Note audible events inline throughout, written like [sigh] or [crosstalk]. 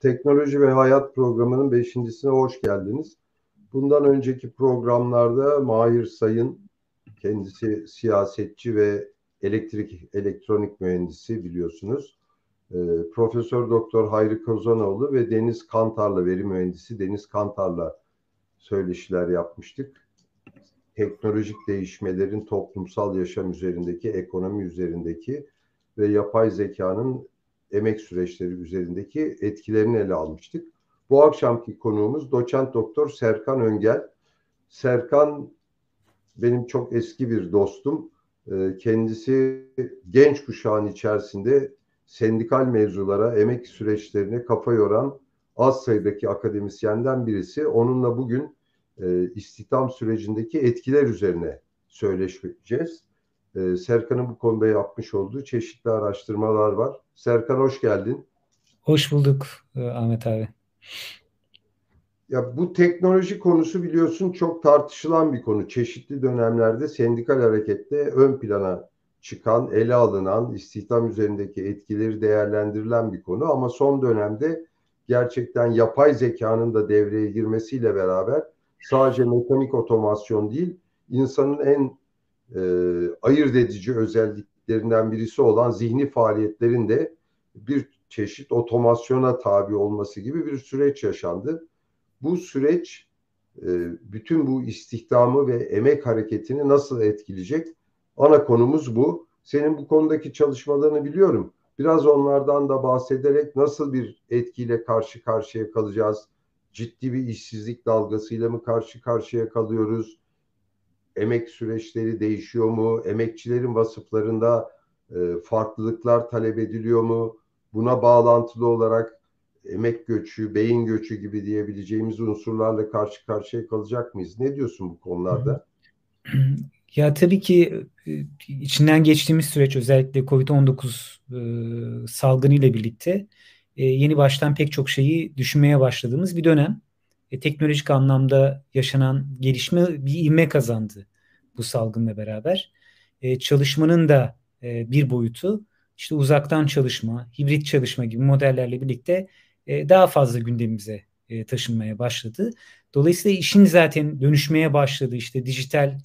Teknoloji ve Hayat programının beşincisine hoş geldiniz. Bundan önceki programlarda Mahir Sayın, kendisi siyasetçi ve elektrik elektronik mühendisi biliyorsunuz. Ee, Profesör Doktor Hayri Kozanoğlu ve Deniz Kantar'la veri mühendisi Deniz Kantar'la söyleşiler yapmıştık. Teknolojik değişmelerin toplumsal yaşam üzerindeki, ekonomi üzerindeki ve yapay zekanın emek süreçleri üzerindeki etkilerini ele almıştık. Bu akşamki konuğumuz doçent doktor Serkan Öngel. Serkan benim çok eski bir dostum. Ee, kendisi genç kuşağın içerisinde sendikal mevzulara, emek süreçlerine kafa yoran az sayıdaki akademisyenden birisi. Onunla bugün e, istihdam sürecindeki etkiler üzerine söyleşeceğiz. E, Serkan'ın bu konuda yapmış olduğu çeşitli araştırmalar var. Serkan hoş geldin. Hoş bulduk e, Ahmet abi. Ya bu teknoloji konusu biliyorsun çok tartışılan bir konu. Çeşitli dönemlerde sendikal harekette ön plana çıkan, ele alınan, istihdam üzerindeki etkileri değerlendirilen bir konu. Ama son dönemde gerçekten yapay zekanın da devreye girmesiyle beraber sadece mekanik otomasyon değil, insanın en e, ayırt edici özelliklerinden birisi olan zihni faaliyetlerin de bir çeşit otomasyona tabi olması gibi bir süreç yaşandı. Bu süreç e, bütün bu istihdamı ve emek hareketini nasıl etkileyecek? Ana konumuz bu. Senin bu konudaki çalışmalarını biliyorum. Biraz onlardan da bahsederek nasıl bir etkiyle karşı karşıya kalacağız? Ciddi bir işsizlik dalgasıyla mı karşı karşıya kalıyoruz? Emek süreçleri değişiyor mu? Emekçilerin vasıflarında e, farklılıklar talep ediliyor mu? Buna bağlantılı olarak emek göçü, beyin göçü gibi diyebileceğimiz unsurlarla karşı karşıya kalacak mıyız? Ne diyorsun bu konularda? [clears throat] Ya tabii ki e, içinden geçtiğimiz süreç özellikle Covid-19 e, salgını ile birlikte e, yeni baştan pek çok şeyi düşünmeye başladığımız bir dönem. E, teknolojik anlamda yaşanan gelişme bir ivme kazandı bu salgınla beraber. E, çalışmanın da e, bir boyutu işte uzaktan çalışma, hibrit çalışma gibi modellerle birlikte e, daha fazla gündemimize e, taşınmaya başladı. Dolayısıyla işin zaten dönüşmeye başladı. İşte dijital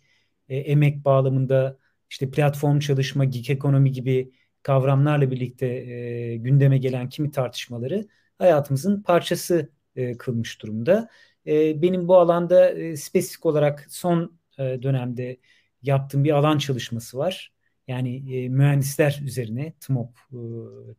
e, emek bağlamında işte platform çalışma, gig ekonomi gibi kavramlarla birlikte e, gündeme gelen kimi tartışmaları hayatımızın parçası e, kılmış durumda. E, benim bu alanda e, spesifik olarak son e, dönemde yaptığım bir alan çalışması var. Yani e, mühendisler üzerine TMOP e,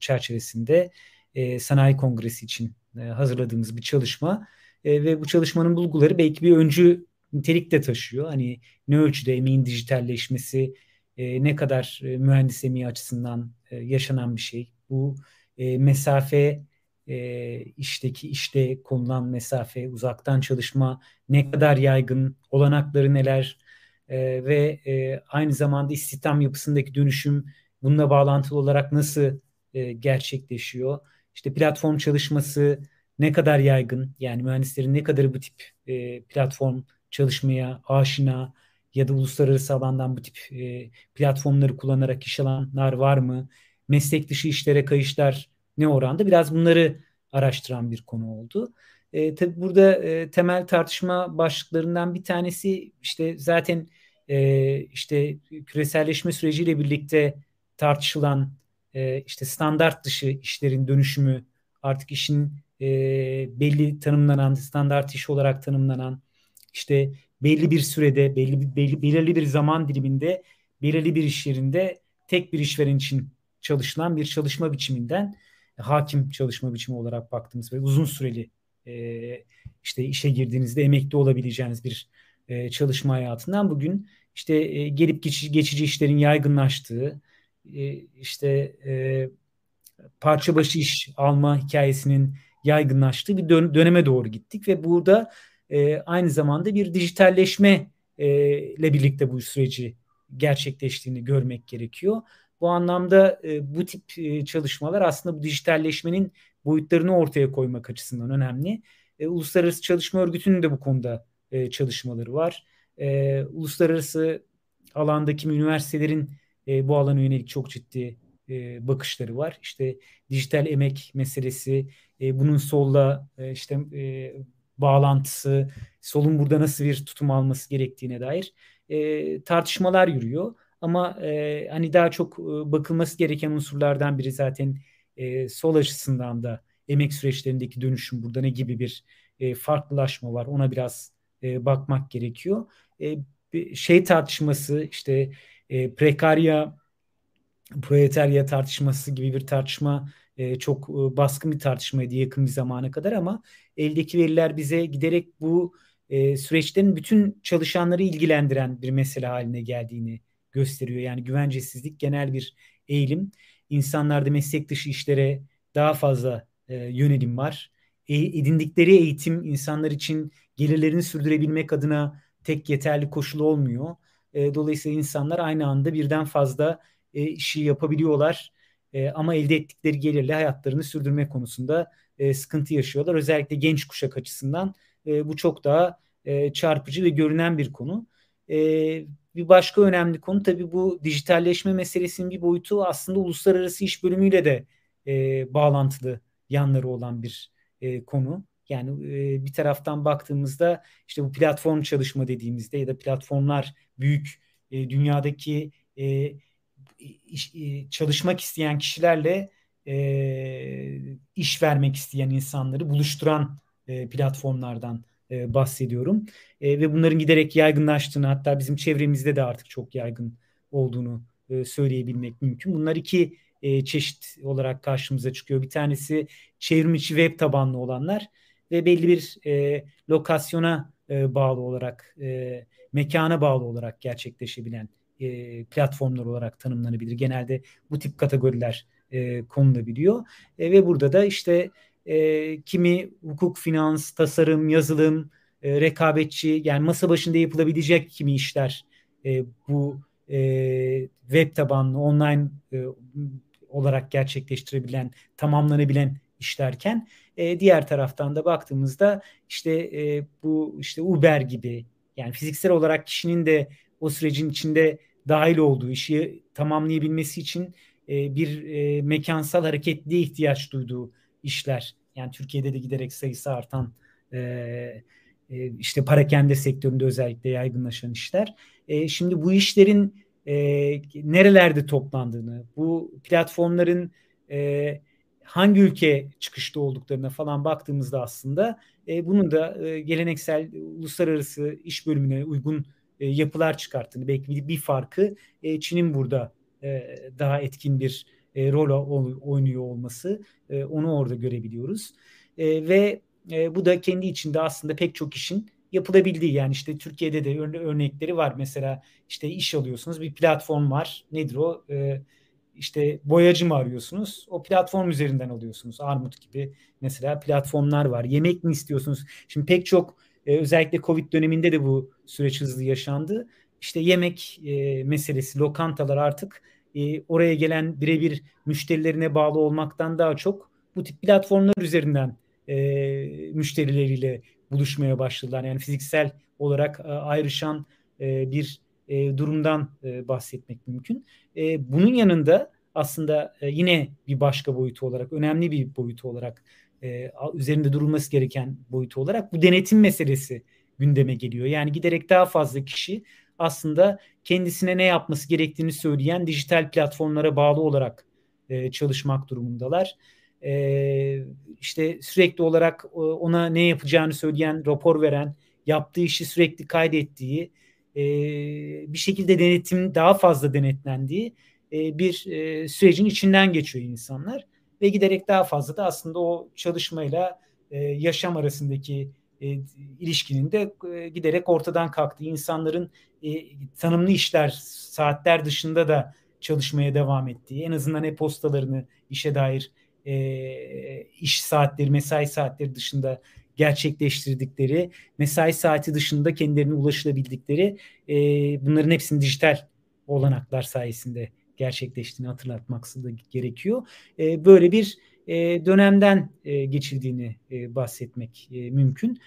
çerçevesinde e, sanayi kongresi için e, hazırladığımız bir çalışma e, ve bu çalışmanın bulguları belki bir öncü nitelik de taşıyor. Hani ne ölçüde emeğin dijitalleşmesi e, ne kadar e, mühendis emeği açısından e, yaşanan bir şey. Bu e, mesafe e, işteki işte konulan mesafe, uzaktan çalışma ne kadar yaygın, olanakları neler e, ve e, aynı zamanda istihdam yapısındaki dönüşüm bununla bağlantılı olarak nasıl e, gerçekleşiyor? İşte platform çalışması ne kadar yaygın, yani mühendislerin ne kadarı bu tip e, platform çalışmaya aşina ya da uluslararası alandan bu tip e, platformları kullanarak iş alanlar var mı? Meslek dışı işlere kayışlar ne oranda? Biraz bunları araştıran bir konu oldu. E, tabii burada e, temel tartışma başlıklarından bir tanesi işte zaten e, işte küreselleşme süreciyle birlikte tartışılan e, işte standart dışı işlerin dönüşümü artık işin e, belli tanımlanan standart iş olarak tanımlanan işte belli bir sürede belli, belli belirli bir zaman diliminde belirli bir iş yerinde tek bir işveren için çalışılan bir çalışma biçiminden hakim çalışma biçimi olarak baktığımız ve uzun süreli e, işte işe girdiğinizde emekli olabileceğiniz bir e, çalışma hayatından bugün işte e, gelip geçici, geçici işlerin yaygınlaştığı e, işte e, parça başı iş alma hikayesinin yaygınlaştığı bir dön- döneme doğru gittik ve burada e, aynı zamanda bir dijitalleşme e, ile birlikte bu süreci gerçekleştiğini görmek gerekiyor. Bu anlamda e, bu tip e, çalışmalar aslında bu dijitalleşmenin boyutlarını ortaya koymak açısından önemli. E, Uluslararası Çalışma Örgütü'nün de bu konuda e, çalışmaları var. E, uluslararası alandaki üniversitelerin e, bu alana yönelik çok ciddi e, bakışları var. İşte dijital emek meselesi, e, bunun solla e, işte e, bağlantısı, solun burada nasıl bir tutum alması gerektiğine dair e, tartışmalar yürüyor. Ama e, hani daha çok e, bakılması gereken unsurlardan biri zaten e, sol açısından da emek süreçlerindeki dönüşüm burada ne gibi bir e, farklılaşma var ona biraz e, bakmak gerekiyor. E, şey tartışması işte e, prekarya proletarya tartışması gibi bir tartışma e, çok e, baskın bir tartışmaydı yakın bir zamana kadar ama eldeki veriler bize giderek bu e, süreçlerin bütün çalışanları ilgilendiren bir mesele haline geldiğini gösteriyor. Yani güvencesizlik genel bir eğilim. İnsanlarda meslek dışı işlere daha fazla e, yönelim var. E, edindikleri eğitim insanlar için gelirlerini sürdürebilmek adına tek yeterli koşul olmuyor. E, dolayısıyla insanlar aynı anda birden fazla e, işi yapabiliyorlar. E, ama elde ettikleri gelirle hayatlarını sürdürme konusunda e, sıkıntı yaşıyorlar. Özellikle genç kuşak açısından e, bu çok daha e, çarpıcı ve görünen bir konu. E, bir başka önemli konu tabii bu dijitalleşme meselesinin bir boyutu aslında uluslararası iş bölümüyle de e, bağlantılı yanları olan bir e, konu. Yani e, bir taraftan baktığımızda işte bu platform çalışma dediğimizde ya da platformlar büyük e, dünyadaki e, iş, e, çalışmak isteyen kişilerle e, iş vermek isteyen insanları buluşturan e, platformlardan e, bahsediyorum. E, ve bunların giderek yaygınlaştığını hatta bizim çevremizde de artık çok yaygın olduğunu e, söyleyebilmek mümkün. Bunlar iki e, çeşit olarak karşımıza çıkıyor. Bir tanesi çevrim içi web tabanlı olanlar ve belli bir e, lokasyona e, bağlı olarak, e, mekana bağlı olarak gerçekleşebilen e, platformlar olarak tanımlanabilir. Genelde bu tip kategoriler e, konulabiliyor. E, ve burada da işte e, kimi hukuk, finans, tasarım, yazılım, e, rekabetçi yani masa başında yapılabilecek kimi işler e, bu e, web tabanlı online e, olarak gerçekleştirebilen, tamamlanabilen işlerken e, diğer taraftan da baktığımızda işte e, bu işte Uber gibi yani fiziksel olarak kişinin de o sürecin içinde dahil olduğu işi tamamlayabilmesi için e, bir e, mekansal hareketliğe ihtiyaç duyduğu işler. Yani Türkiye'de de giderek sayısı artan e, e, işte parakende sektöründe özellikle yaygınlaşan işler. E, şimdi bu işlerin e, nerelerde toplandığını, bu platformların e, hangi ülke çıkışta olduklarına falan baktığımızda aslında e, bunun da e, geleneksel uluslararası iş bölümüne uygun e, yapılar çıkarttığını, belki bir, bir farkı e, Çin'in burada e, daha etkin bir e, rol oynuyor olması, e, onu orada görebiliyoruz. E, ve e, bu da kendi içinde aslında pek çok işin yapılabildiği yani işte Türkiye'de de örnekleri var. Mesela işte iş alıyorsunuz bir platform var. Nedir o? E, işte boyacı mı arıyorsunuz? O platform üzerinden alıyorsunuz. Armut gibi mesela platformlar var. Yemek mi istiyorsunuz? Şimdi pek çok e, özellikle Covid döneminde de bu süreç hızlı yaşandı. İşte yemek e, meselesi, lokantalar artık e, oraya gelen birebir müşterilerine bağlı olmaktan daha çok bu tip platformlar üzerinden e, müşterileriyle buluşmaya başladılar. Yani fiziksel olarak e, ayrışan e, bir e, durumdan e, bahsetmek mümkün. E, bunun yanında aslında e, yine bir başka boyutu olarak, önemli bir boyutu olarak, e, üzerinde durulması gereken boyutu olarak bu denetim meselesi gündeme geliyor. Yani giderek daha fazla kişi aslında kendisine ne yapması gerektiğini söyleyen dijital platformlara bağlı olarak e, çalışmak durumundalar. E, işte sürekli olarak ona ne yapacağını söyleyen, rapor veren, yaptığı işi sürekli kaydettiği, e, bir şekilde denetim daha fazla denetlendiği e, bir e, sürecin içinden geçiyor insanlar ve giderek daha fazla da aslında o çalışmayla e, yaşam arasındaki e, ilişkinin de e, giderek ortadan kalktığı insanların e, tanımlı işler saatler dışında da çalışmaya devam ettiği en azından e-postalarını işe dair e, iş saatleri mesai saatleri dışında gerçekleştirdikleri mesai saati dışında kendilerine ulaşılabildikleri e, bunların hepsinin dijital olanaklar sayesinde gerçekleştiğini hatırlatmak gerekiyor. E, böyle bir e, dönemden e, geçildiğini e, bahsetmek e, mümkün.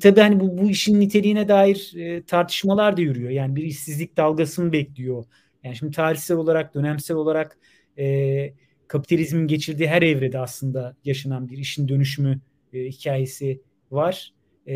Tabii hani bu, bu işin niteliğine dair tartışmalar da yürüyor. Yani bir işsizlik dalgası mı bekliyor? Yani şimdi tarihsel olarak, dönemsel olarak kapitalizmin geçirdiği her evrede aslında yaşanan bir işin dönüşümü hikayesi var. E,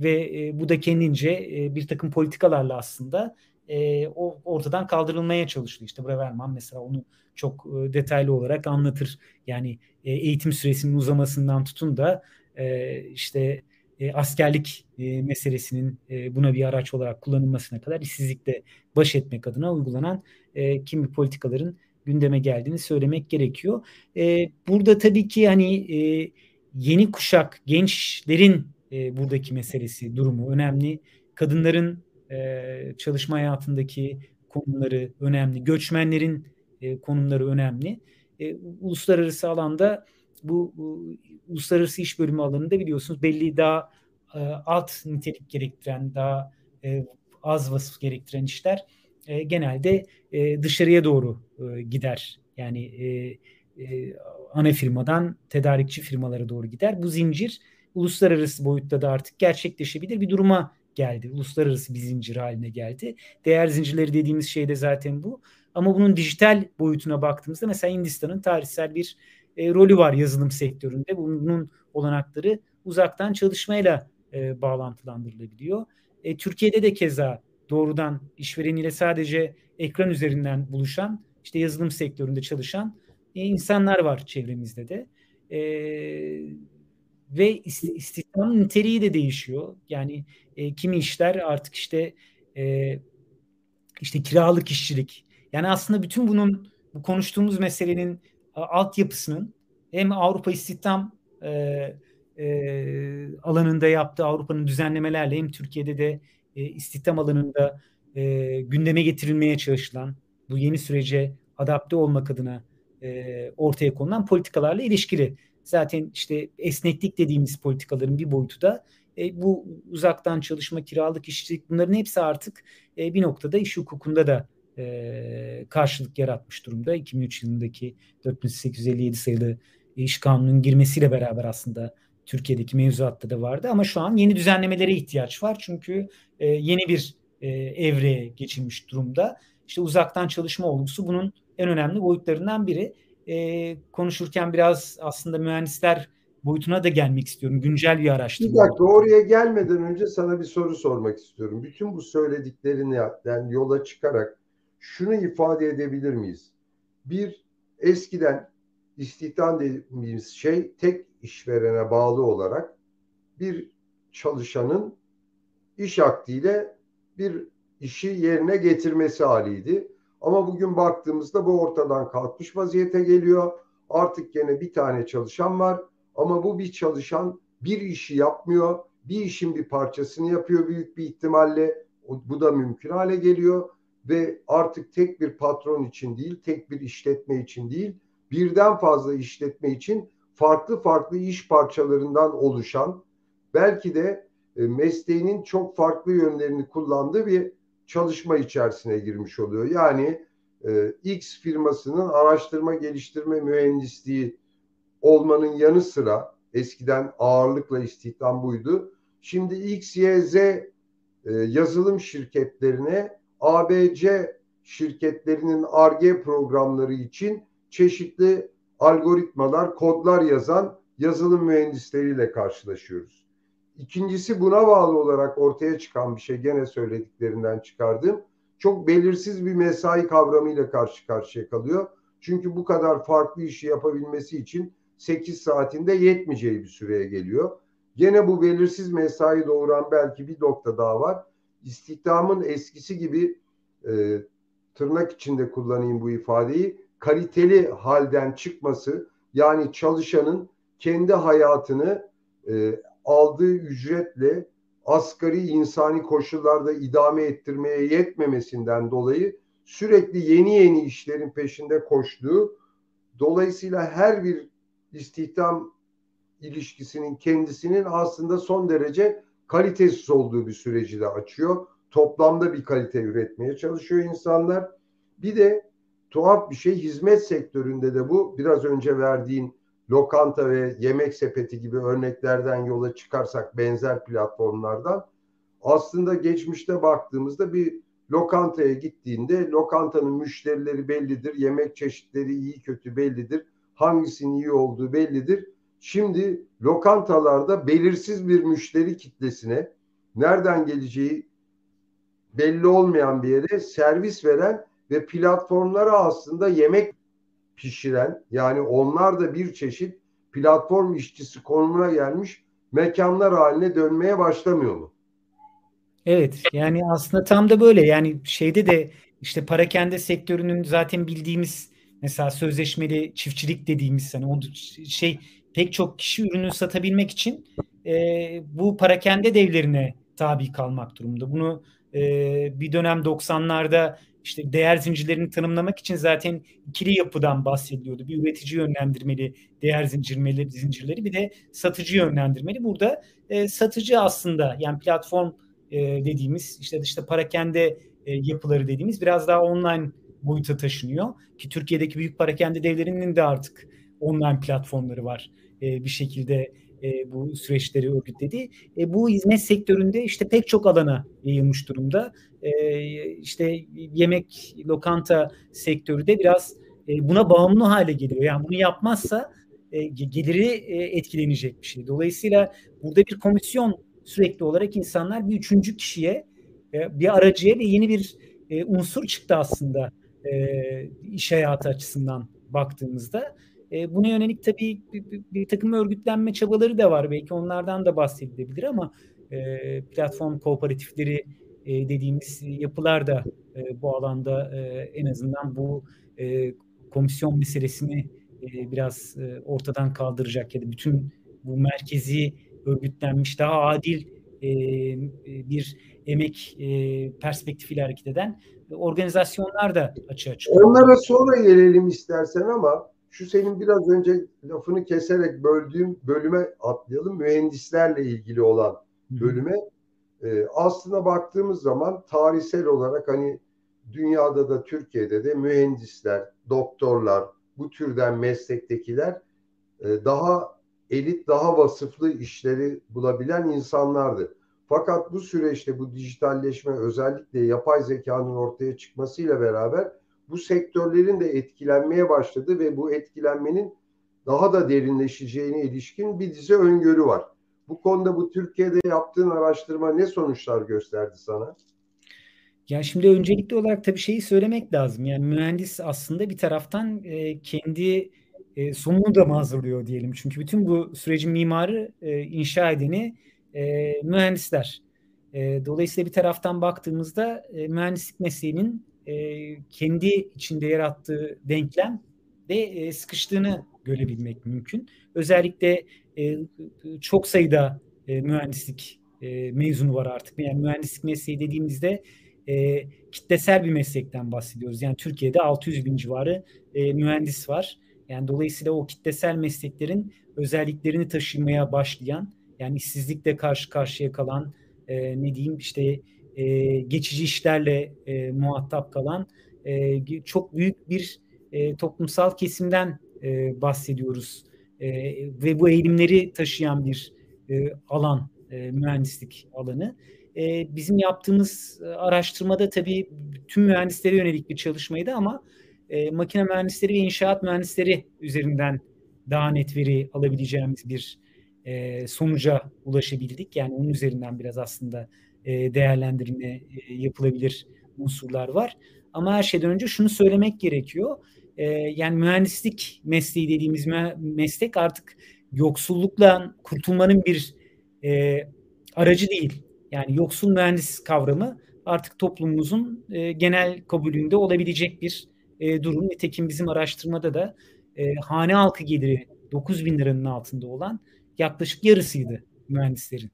ve e, bu da kendince e, bir takım politikalarla aslında e, o ortadan kaldırılmaya çalışılıyor. İşte Braverman mesela onu çok e, detaylı olarak anlatır. Yani e, eğitim süresinin uzamasından tutun da e, işte e, askerlik e, meselesinin e, buna bir araç olarak kullanılmasına kadar işsizlikle baş etmek adına uygulanan e, kimi politikaların gündeme geldiğini söylemek gerekiyor. E, burada tabii ki hani e, yeni kuşak gençlerin e, buradaki meselesi durumu önemli. Kadınların e, çalışma hayatındaki konumları önemli. Göçmenlerin e, konumları önemli. E, uluslararası alanda bu, uluslararası iş bölümü alanında biliyorsunuz belli daha alt nitelik gerektiren, daha az vasıf gerektiren işler genelde dışarıya doğru gider. Yani ana firmadan tedarikçi firmalara doğru gider. Bu zincir uluslararası boyutta da artık gerçekleşebilir bir duruma geldi. Uluslararası bir zincir haline geldi. Değer zincirleri dediğimiz şey de zaten bu. Ama bunun dijital boyutuna baktığımızda mesela Hindistan'ın tarihsel bir e, rolü var yazılım sektöründe. Bunun olanakları uzaktan çalışmayla e, bağlantılandırılabiliyor. E, Türkiye'de de keza doğrudan işvereniyle sadece ekran üzerinden buluşan, işte yazılım sektöründe çalışan e, insanlar var çevremizde de. E, ve istihdamın niteliği de değişiyor. Yani e, kimi işler artık işte e, işte kiralık işçilik. Yani aslında bütün bunun bu konuştuğumuz meselenin altyapısının hem Avrupa istihdam e, e, alanında yaptığı Avrupa'nın düzenlemelerle hem Türkiye'de de e, istihdam alanında e, gündeme getirilmeye çalışılan bu yeni sürece adapte olmak adına e, ortaya konulan politikalarla ilişkili. Zaten işte esneklik dediğimiz politikaların bir boyutu da e, bu uzaktan çalışma, kiralık işçilik bunların hepsi artık e, bir noktada iş hukukunda da e, karşılık yaratmış durumda. 2003 yılındaki 4857 sayılı iş kanunun girmesiyle beraber aslında Türkiye'deki mevzuatta da vardı ama şu an yeni düzenlemelere ihtiyaç var. Çünkü e, yeni bir e, evreye geçilmiş durumda. İşte uzaktan çalışma olgusu bunun en önemli boyutlarından biri. E, konuşurken biraz aslında mühendisler boyutuna da gelmek istiyorum. Güncel bir araştırma. Bir dakika oraya gelmeden önce sana bir soru sormak istiyorum. Bütün bu söylediklerinden yola çıkarak şunu ifade edebilir miyiz? Bir, eskiden istihdam dediğimiz şey tek işverene bağlı olarak bir çalışanın iş akdiyle bir işi yerine getirmesi haliydi. Ama bugün baktığımızda bu ortadan kalkmış vaziyete geliyor. Artık gene bir tane çalışan var ama bu bir çalışan bir işi yapmıyor. Bir işin bir parçasını yapıyor büyük bir ihtimalle. Bu da mümkün hale geliyor ve artık tek bir patron için değil, tek bir işletme için değil, birden fazla işletme için farklı farklı iş parçalarından oluşan belki de e, mesleğinin çok farklı yönlerini kullandığı bir çalışma içerisine girmiş oluyor. Yani e, X firmasının araştırma geliştirme mühendisliği olmanın yanı sıra eskiden ağırlıkla istihdam buydu. Şimdi X, Y, Z e, yazılım şirketlerine ABC şirketlerinin ARGE programları için çeşitli algoritmalar, kodlar yazan yazılım mühendisleriyle karşılaşıyoruz. İkincisi buna bağlı olarak ortaya çıkan bir şey gene söylediklerinden çıkardım. Çok belirsiz bir mesai kavramıyla karşı karşıya kalıyor. Çünkü bu kadar farklı işi yapabilmesi için 8 saatinde yetmeyeceği bir süreye geliyor. Gene bu belirsiz mesai doğuran belki bir nokta daha var. İstihdamın eskisi gibi e, tırnak içinde kullanayım bu ifadeyi kaliteli halden çıkması yani çalışanın kendi hayatını e, aldığı ücretle asgari insani koşullarda idame ettirmeye yetmemesinden dolayı sürekli yeni yeni işlerin peşinde koştuğu dolayısıyla her bir istihdam ilişkisinin kendisinin aslında son derece kalitesiz olduğu bir süreci de açıyor. Toplamda bir kalite üretmeye çalışıyor insanlar. Bir de tuhaf bir şey hizmet sektöründe de bu biraz önce verdiğin lokanta ve yemek sepeti gibi örneklerden yola çıkarsak benzer platformlardan aslında geçmişte baktığımızda bir lokantaya gittiğinde lokantanın müşterileri bellidir, yemek çeşitleri iyi kötü bellidir, hangisinin iyi olduğu bellidir. Şimdi lokantalarda belirsiz bir müşteri kitlesine nereden geleceği belli olmayan bir yere servis veren ve platformlara aslında yemek pişiren yani onlar da bir çeşit platform işçisi konumuna gelmiş mekanlar haline dönmeye başlamıyor mu? Evet yani aslında tam da böyle yani şeyde de işte parakende sektörünün zaten bildiğimiz mesela sözleşmeli çiftçilik dediğimiz hani o şey pek çok kişi ürünü satabilmek için e, bu parakende devlerine tabi kalmak durumunda. Bunu e, bir dönem 90'larda işte değer zincirlerini tanımlamak için zaten ikili yapıdan bahsediliyordu. Bir üretici yönlendirmeli değer zincirleri, zincirleri bir de satıcı yönlendirmeli. Burada e, satıcı aslında yani platform e, dediğimiz işte işte parakende e, yapıları dediğimiz biraz daha online boyuta taşınıyor. Ki Türkiye'deki büyük parakende devlerinin de artık online platformları var. E, bir şekilde e, bu süreçleri örgütledi. E, bu hizmet sektöründe işte pek çok alana yayılmış durumda. E, işte yemek, lokanta sektörü de biraz e, buna bağımlı hale geliyor. Yani bunu yapmazsa e, geliri e, etkilenecek bir şey. Dolayısıyla burada bir komisyon sürekli olarak insanlar bir üçüncü kişiye, e, bir aracıya ve yeni bir e, unsur çıktı aslında e, iş hayatı açısından baktığımızda. E, buna yönelik tabii bir, bir, bir takım örgütlenme çabaları da var. Belki onlardan da bahsedilebilir ama e, platform kooperatifleri e, dediğimiz yapılar da e, bu alanda e, en azından bu e, komisyon meselesini e, biraz e, ortadan kaldıracak ya da bütün bu merkezi örgütlenmiş daha adil e, bir emek e, perspektifiyle hareket eden organizasyonlar da açığa çıkıyor. Onlara sonra gelelim istersen ama şu senin biraz önce lafını keserek böldüğüm bölüme atlayalım. Mühendislerle ilgili olan bölüme. E, aslına baktığımız zaman tarihsel olarak hani dünyada da Türkiye'de de mühendisler, doktorlar, bu türden meslektekiler e, daha elit, daha vasıflı işleri bulabilen insanlardı. Fakat bu süreçte bu dijitalleşme özellikle yapay zekanın ortaya çıkmasıyla beraber bu sektörlerin de etkilenmeye başladı ve bu etkilenmenin daha da derinleşeceğine ilişkin bir dizi öngörü var. Bu konuda bu Türkiye'de yaptığın araştırma ne sonuçlar gösterdi sana? Ya şimdi öncelikli olarak tabii şeyi söylemek lazım. Yani mühendis aslında bir taraftan e, kendi e, sonunu da mı hazırlıyor diyelim. Çünkü bütün bu sürecin mimarı, e, inşa edeni e, mühendisler. E, dolayısıyla bir taraftan baktığımızda e, mühendislik mesleğinin e, kendi içinde yarattığı denklem de e, sıkıştığını görebilmek mümkün. Özellikle e, çok sayıda e, mühendislik e, mezunu var artık. Yani mühendislik mesleği dediğimizde e, kitlesel bir meslekten bahsediyoruz. Yani Türkiye'de 600 bin civarı e, mühendis var. Yani dolayısıyla o kitlesel mesleklerin özelliklerini taşımaya başlayan, yani işsizlikle karşı karşıya kalan, e, ne diyeyim işte e, geçici işlerle e, muhatap kalan e, çok büyük bir e, toplumsal kesimden e, bahsediyoruz e, ve bu eğilimleri taşıyan bir e, alan e, mühendislik alanı. E, bizim yaptığımız araştırmada tabii tüm mühendislere yönelik bir çalışmaydı ama e, makine mühendisleri ve inşaat mühendisleri üzerinden daha net veri alabileceğimiz bir e, sonuca ulaşabildik. Yani onun üzerinden biraz aslında e, değerlendirme e, yapılabilir unsurlar var. Ama her şeyden önce şunu söylemek gerekiyor. E, yani mühendislik mesleği dediğimiz meslek artık yoksullukla kurtulmanın bir aracı değil. Yani yoksul mühendis kavramı artık toplumumuzun genel kabulünde olabilecek bir durum. Nitekim bizim araştırmada da hane halkı geliri 9 bin liranın altında olan yaklaşık yarısıydı mühendislerin.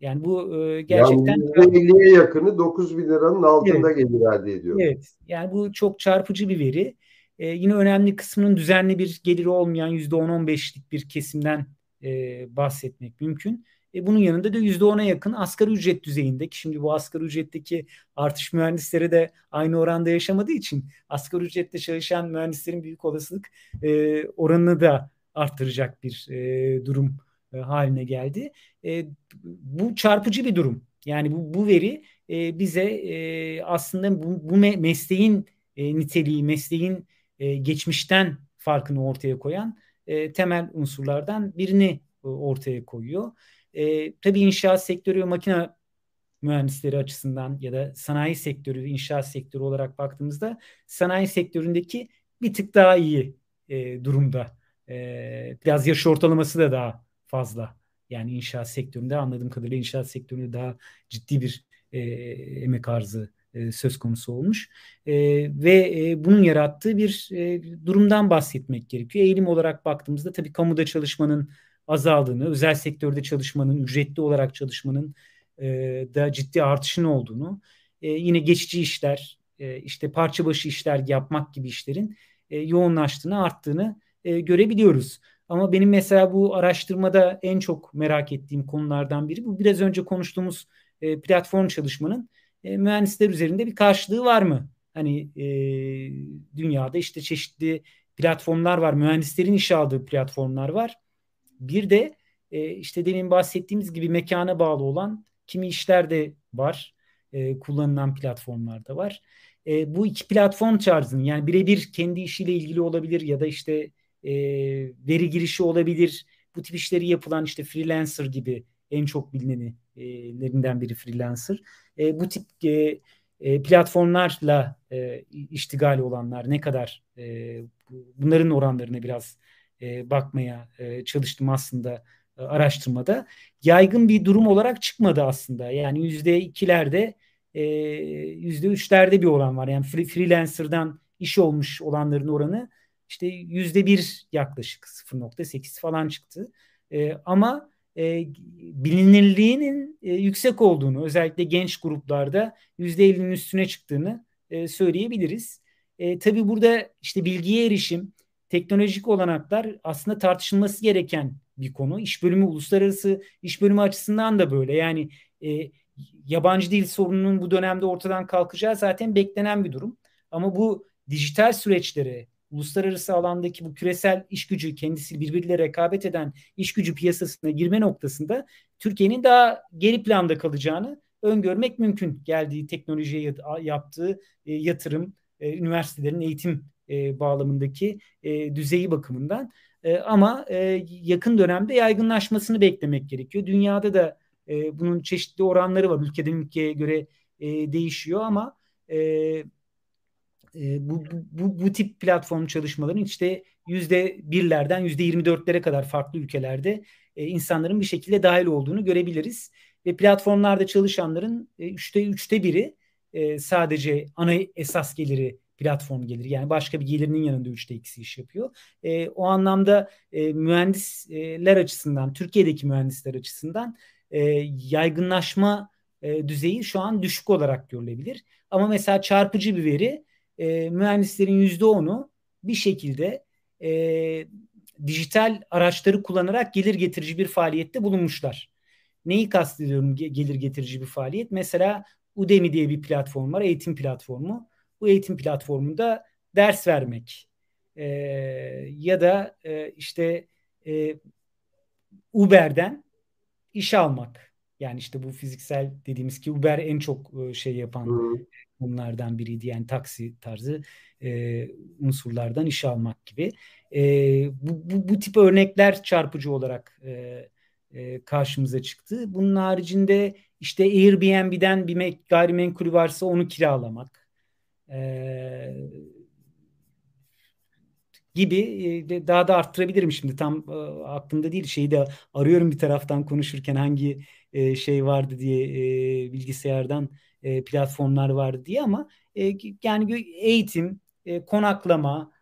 Yani bu e, gerçekten... Yani %50'ye yakını 9 bin liranın altında evet. gelir elde ediyor. Evet. Yani bu çok çarpıcı bir veri. E, yine önemli kısmının düzenli bir geliri olmayan %10-15'lik bir kesimden e, bahsetmek mümkün. E, bunun yanında da %10'a yakın asgari ücret düzeyindeki. Şimdi bu asgari ücretteki artış mühendisleri de aynı oranda yaşamadığı için asgari ücrette çalışan mühendislerin büyük olasılık e, oranını da arttıracak bir e, durum e, haline geldi. E, bu çarpıcı bir durum. Yani bu, bu veri e, bize e, aslında bu, bu mesleğin e, niteliği, mesleğin e, geçmişten farkını ortaya koyan e, temel unsurlardan birini e, ortaya koyuyor. E, tabii inşaat sektörü makine mühendisleri açısından ya da sanayi sektörü inşaat sektörü olarak baktığımızda sanayi sektöründeki bir tık daha iyi e, durumda. E, biraz yaş ortalaması da daha fazla. Yani inşaat sektöründe anladığım kadarıyla inşaat sektöründe daha ciddi bir e, emek arzı e, söz konusu olmuş. E, ve e, bunun yarattığı bir e, durumdan bahsetmek gerekiyor. Eğilim olarak baktığımızda tabii kamuda çalışmanın azaldığını, özel sektörde çalışmanın, ücretli olarak çalışmanın e, da ciddi artışın olduğunu, e, yine geçici işler, e, işte parça başı işler yapmak gibi işlerin e, yoğunlaştığını, arttığını e, görebiliyoruz. Ama benim mesela bu araştırmada en çok merak ettiğim konulardan biri bu biraz önce konuştuğumuz e, platform çalışmanın e, mühendisler üzerinde bir karşılığı var mı? Hani e, dünyada işte çeşitli platformlar var, mühendislerin işe aldığı platformlar var. Bir de e, işte demin bahsettiğimiz gibi mekana bağlı olan kimi işler de var, e, kullanılan platformlar da var. E, bu iki platform tarzının yani birebir kendi işiyle ilgili olabilir ya da işte e, veri girişi olabilir. Bu tip işleri yapılan işte freelancer gibi en çok bilinenlerinden biri freelancer. E, bu tip e, e, platformlarla e, iştigal olanlar ne kadar e, bunların oranlarına biraz e, bakmaya e, çalıştım aslında e, araştırmada. Yaygın bir durum olarak çıkmadı aslında. Yani yüzde ikilerde e, yüzde üçlerde bir oran var. Yani freelancer'dan iş olmuş olanların oranı işte yüzde bir yaklaşık 0.8 falan çıktı. E, ama e, bilinirliğinin e, yüksek olduğunu özellikle genç gruplarda yüzde 50'nin üstüne çıktığını e, söyleyebiliriz. E, tabii burada işte bilgiye erişim, teknolojik olanaklar aslında tartışılması gereken bir konu. İş bölümü uluslararası iş bölümü açısından da böyle. Yani e, yabancı dil sorununun bu dönemde ortadan kalkacağı zaten beklenen bir durum. Ama bu dijital süreçlere, uluslararası alandaki bu küresel iş gücü kendisi birbiriyle rekabet eden iş gücü piyasasına girme noktasında Türkiye'nin daha geri planda kalacağını öngörmek mümkün. Geldiği teknolojiye yaptığı e, yatırım, e, üniversitelerin eğitim e, bağlamındaki düzeyi bakımından. Ama yakın dönemde yaygınlaşmasını beklemek gerekiyor. Dünyada da bunun çeşitli oranları var. Ülkeden ülkeye göre değişiyor ama e, bu, bu, bu tip platform çalışmaların işte yüzde birlerden yüzde yirmi dörtlere kadar farklı ülkelerde e, insanların bir şekilde dahil olduğunu görebiliriz. Ve platformlarda çalışanların e, üçte üçte biri e, sadece ana esas geliri platform geliri. Yani başka bir gelirinin yanında üçte ikisi iş yapıyor. E, o anlamda e, mühendisler açısından, Türkiye'deki mühendisler açısından e, yaygınlaşma e, düzeyi şu an düşük olarak görülebilir. Ama mesela çarpıcı bir veri e, mühendislerin yüzde onu bir şekilde e, dijital araçları kullanarak gelir getirici bir faaliyette bulunmuşlar. Neyi kastediyorum gelir getirici bir faaliyet? Mesela Udemy diye bir platform var, eğitim platformu. Bu eğitim platformunda ders vermek e, ya da e, işte e, Uber'den iş almak. Yani işte bu fiziksel dediğimiz ki Uber en çok e, şey yapan bunlardan biriydi. Yani taksi tarzı e, unsurlardan iş almak gibi. E, bu, bu, bu tip örnekler çarpıcı olarak e, e, karşımıza çıktı. Bunun haricinde işte Airbnb'den bir gayrimenkulü varsa onu kiralamak. E, gibi daha da arttırabilirim şimdi. Tam aklımda değil. Şeyi de arıyorum bir taraftan konuşurken hangi şey vardı diye bilgisayardan platformlar vardı diye ama yani eğitim konaklama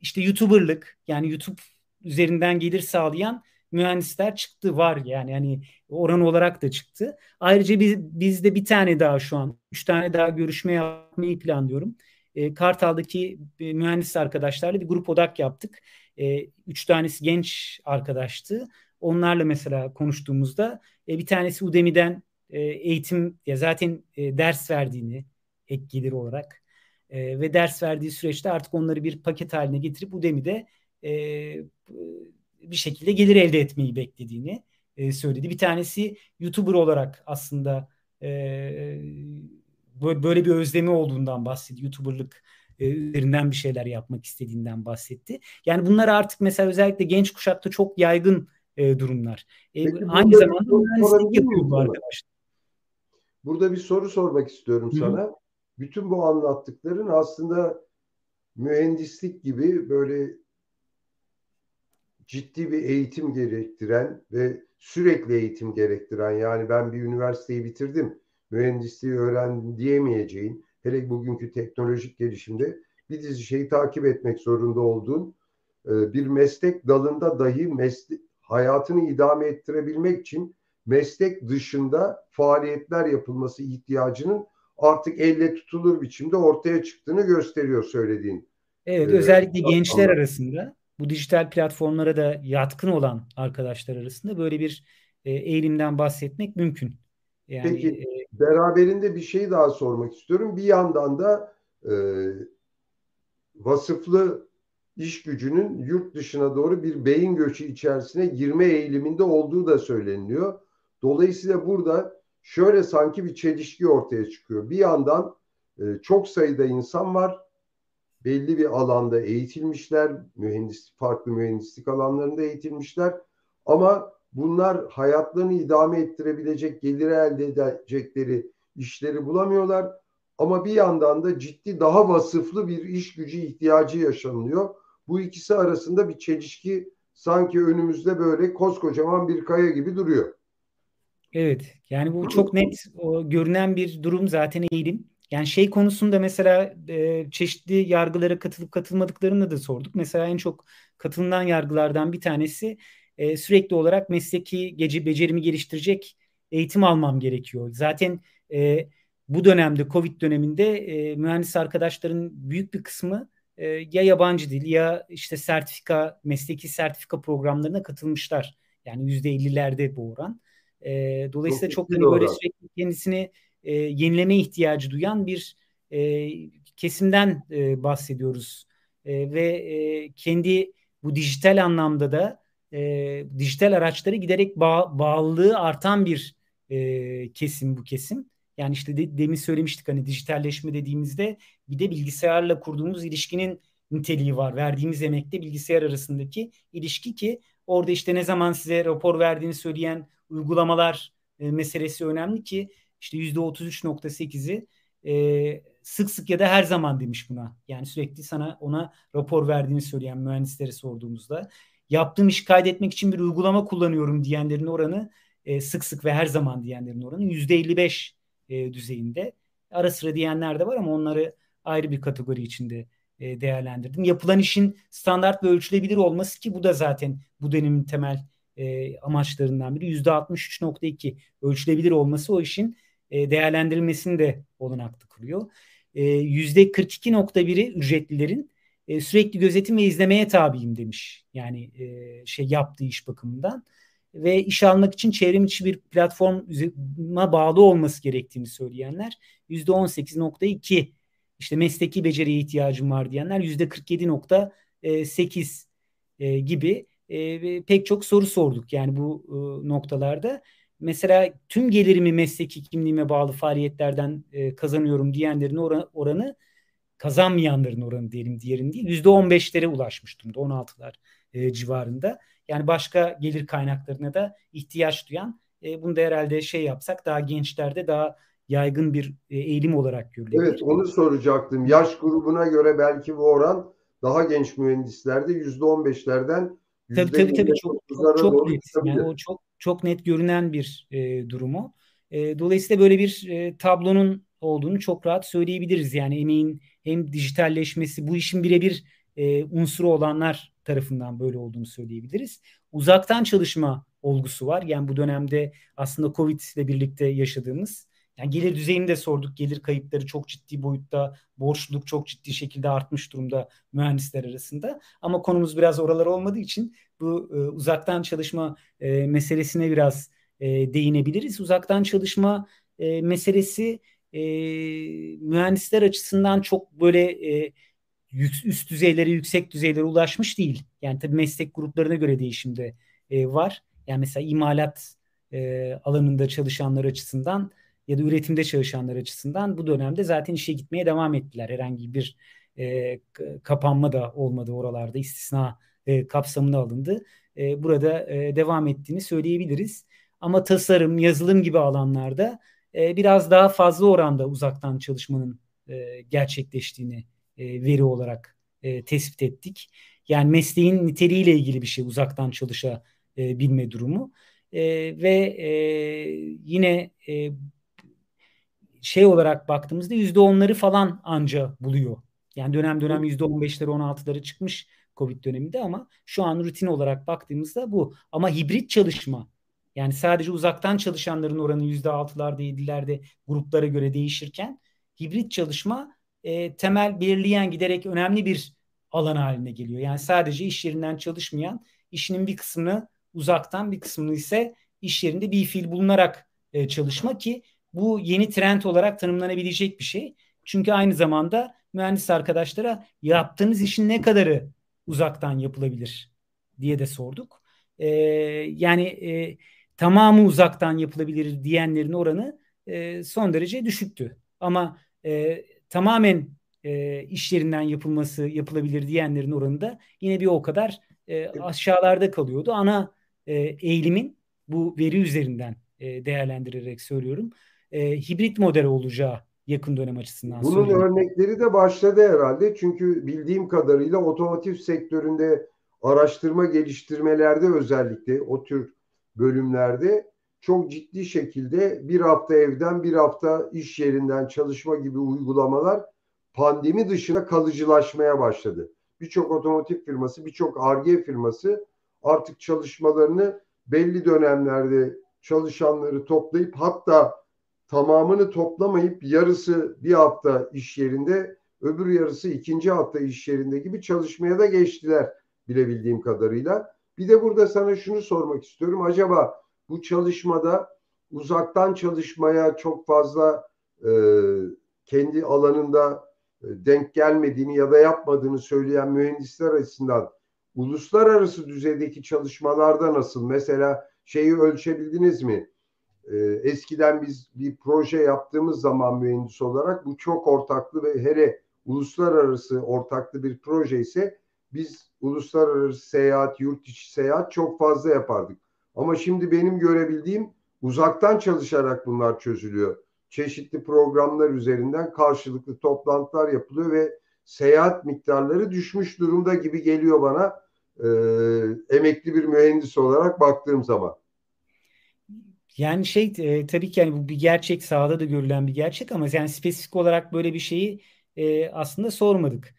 işte YouTuber'lık yani YouTube üzerinden gelir sağlayan mühendisler çıktı. Var yani hani oran olarak da çıktı. Ayrıca biz, bizde bir tane daha şu an üç tane daha görüşme yapmayı planlıyorum e, Kartal'daki e, mühendis arkadaşlarla bir grup odak yaptık. E, üç tanesi genç arkadaştı. Onlarla mesela konuştuğumuzda e, bir tanesi Udemy'den e, eğitim ya zaten e, ders verdiğini ek gelir olarak e, ve ders verdiği süreçte artık onları bir paket haline getirip Udemy'de e, bir şekilde gelir elde etmeyi beklediğini e, söyledi. Bir tanesi YouTuber olarak aslında böyle bir özlemi olduğundan bahsetti. YouTuber'lık üzerinden bir şeyler yapmak istediğinden bahsetti. Yani bunlar artık mesela özellikle genç kuşakta çok yaygın durumlar. Peki, aynı zamanda mühendislik yapıyor bu arkadaşlar. Burada bir soru sormak istiyorum Hı. sana. Bütün bu anlattıkların aslında mühendislik gibi böyle ciddi bir eğitim gerektiren ve sürekli eğitim gerektiren yani ben bir üniversiteyi bitirdim mühendisliği öğrendim diyemeyeceğin hele bugünkü teknolojik gelişimde bir dizi şeyi takip etmek zorunda olduğun e, bir meslek dalında dahi meslek, hayatını idame ettirebilmek için meslek dışında faaliyetler yapılması ihtiyacının artık elle tutulur biçimde ortaya çıktığını gösteriyor söylediğin. Evet, ee, özellikle gençler arasında bu dijital platformlara da yatkın olan arkadaşlar arasında böyle bir e, eğilimden bahsetmek mümkün. Yani, Peki e, beraberinde bir şey daha sormak istiyorum. Bir yandan da e, vasıflı iş gücünün yurt dışına doğru bir beyin göçü içerisine girme eğiliminde olduğu da söyleniliyor. Dolayısıyla burada şöyle sanki bir çelişki ortaya çıkıyor. Bir yandan e, çok sayıda insan var. Belli bir alanda eğitilmişler. Mühendis, farklı mühendislik alanlarında eğitilmişler. Ama bunlar hayatlarını idame ettirebilecek, geliri elde edecekleri işleri bulamıyorlar. Ama bir yandan da ciddi daha vasıflı bir iş gücü ihtiyacı yaşanıyor. Bu ikisi arasında bir çelişki sanki önümüzde böyle koskocaman bir kaya gibi duruyor. Evet yani bu çok net o, görünen bir durum zaten eğilim. Yani şey konusunda mesela e, çeşitli yargılara katılıp katılmadıklarını da sorduk. Mesela en çok katılınan yargılardan bir tanesi e, sürekli olarak mesleki gece becerimi geliştirecek eğitim almam gerekiyor. Zaten e, bu dönemde Covid döneminde e, mühendis arkadaşların büyük bir kısmı e, ya yabancı dil ya işte sertifika mesleki sertifika programlarına katılmışlar. Yani yüzde 50'lerde bu oran. E, dolayısıyla çok, çok hani böyle sürekli kendisini e, yenileme ihtiyacı duyan bir e, kesimden e, bahsediyoruz. E, ve e, kendi bu dijital anlamda da e, dijital araçları giderek bağ, bağlılığı artan bir e, kesim bu kesim. Yani işte de, demin söylemiştik hani dijitalleşme dediğimizde bir de bilgisayarla kurduğumuz ilişkinin niteliği var. Verdiğimiz emekle bilgisayar arasındaki ilişki ki orada işte ne zaman size rapor verdiğini söyleyen uygulamalar e, meselesi önemli ki işte %33.8'i e, sık sık ya da her zaman demiş buna. Yani sürekli sana ona rapor verdiğini söyleyen mühendislere sorduğumuzda yaptığım işi kaydetmek için bir uygulama kullanıyorum diyenlerin oranı e, sık sık ve her zaman diyenlerin oranı %55 e, düzeyinde. Ara sıra diyenler de var ama onları ayrı bir kategori içinde e, değerlendirdim. Yapılan işin standart ve ölçülebilir olması ki bu da zaten bu dönemin temel e, amaçlarından biri. %63.2 ölçülebilir olması o işin e, değerlendirilmesini de olanaklı kılıyor. E, %42.1'i ücretlilerin e, sürekli gözetim ve izlemeye tabiyim demiş. Yani e, şey yaptığı iş bakımından ve iş almak için çevrim içi bir platforma bağlı olması gerektiğini söyleyenler %18.2 işte mesleki beceriye ihtiyacım var diyenler %47.8 e, gibi e, pek çok soru sorduk yani bu e, noktalarda. Mesela tüm gelirimi mesleki kimliğime bağlı faaliyetlerden e, kazanıyorum diyenlerin oranı, kazanmayanların oranı diyelim diğerin değil yüzde on beşlere ulaşmış durumda 16'lar e, civarında. Yani başka gelir kaynaklarına da ihtiyaç duyan e, bunu da herhalde şey yapsak daha gençlerde daha yaygın bir e, eğilim olarak görülebilir. Evet onu soracaktım. Yaş grubuna göre belki bu oran daha genç mühendislerde yüzde on beşlerden Tabii tabii tabii çok çok, çok net. Yani o çok çok net görünen bir e, durumu. E, dolayısıyla böyle bir e, tablonun olduğunu çok rahat söyleyebiliriz. Yani emeğin hem dijitalleşmesi bu işin birebir e, unsuru olanlar tarafından böyle olduğunu söyleyebiliriz. Uzaktan çalışma olgusu var. Yani bu dönemde aslında Covid ile birlikte yaşadığımız yani gelir düzeyini de sorduk. Gelir kayıpları çok ciddi boyutta, borçluluk çok ciddi şekilde artmış durumda mühendisler arasında. Ama konumuz biraz oralar olmadığı için bu e, uzaktan çalışma e, meselesine biraz e, değinebiliriz. Uzaktan çalışma e, meselesi e, mühendisler açısından çok böyle e, üst düzeylere, yüksek düzeylere ulaşmış değil. Yani tabii meslek gruplarına göre değişim de e, var. Yani mesela imalat e, alanında çalışanlar açısından ya da üretimde çalışanlar açısından bu dönemde zaten işe gitmeye devam ettiler. Herhangi bir e, kapanma da olmadı oralarda istisna e, kapsamına alındı. E, burada e, devam ettiğini söyleyebiliriz. Ama tasarım, yazılım gibi alanlarda e, biraz daha fazla oranda uzaktan çalışmanın e, gerçekleştiğini e, veri olarak e, tespit ettik. Yani mesleğin niteliğiyle ilgili bir şey uzaktan çalışabilme durumu. E, ve e, yine e, şey olarak baktığımızda yüzde onları falan anca buluyor. Yani dönem dönem yüzde on beşleri on altıları çıkmış Covid döneminde ama şu an rutin olarak baktığımızda bu. Ama hibrit çalışma yani sadece uzaktan çalışanların oranı yüzde altılarda yedilerde gruplara göre değişirken hibrit çalışma e, temel belirleyen giderek önemli bir alan haline geliyor. Yani sadece iş yerinden çalışmayan işinin bir kısmını uzaktan bir kısmını ise iş yerinde bir fiil bulunarak e, çalışma ki bu yeni trend olarak tanımlanabilecek bir şey. Çünkü aynı zamanda mühendis arkadaşlara yaptığınız işin ne kadarı uzaktan yapılabilir diye de sorduk. E, yani e, tamamı uzaktan yapılabilir diyenlerin oranı e, son derece düşüktü. Ama e, tamamen e, iş yerinden yapılması yapılabilir diyenlerin oranı da yine bir o kadar e, aşağılarda kalıyordu. Ana e, eğilimin bu veri üzerinden e, değerlendirerek söylüyorum. E, hibrit model olacağı yakın dönem açısından Bunun söyleyeyim. örnekleri de başladı herhalde. Çünkü bildiğim kadarıyla otomotiv sektöründe araştırma geliştirmelerde özellikle o tür bölümlerde çok ciddi şekilde bir hafta evden bir hafta iş yerinden çalışma gibi uygulamalar pandemi dışında kalıcılaşmaya başladı. Birçok otomotiv firması, birçok ARGE firması artık çalışmalarını belli dönemlerde çalışanları toplayıp hatta tamamını toplamayıp yarısı bir hafta iş yerinde öbür yarısı ikinci hafta iş yerinde gibi çalışmaya da geçtiler bilebildiğim kadarıyla. Bir de burada sana şunu sormak istiyorum. Acaba bu çalışmada uzaktan çalışmaya çok fazla e, kendi alanında e, denk gelmediğini ya da yapmadığını söyleyen mühendisler açısından uluslararası düzeydeki çalışmalarda nasıl? Mesela şeyi ölçebildiniz mi? Ee, eskiden biz bir proje yaptığımız zaman mühendis olarak bu çok ortaklı ve hele uluslararası ortaklı bir proje ise biz uluslararası seyahat, yurt içi seyahat çok fazla yapardık. Ama şimdi benim görebildiğim uzaktan çalışarak bunlar çözülüyor. Çeşitli programlar üzerinden karşılıklı toplantılar yapılıyor ve seyahat miktarları düşmüş durumda gibi geliyor bana e, emekli bir mühendis olarak baktığım zaman. Yani şey e, tabii ki yani bu bir gerçek sahada da görülen bir gerçek ama yani spesifik olarak böyle bir şeyi e, aslında sormadık.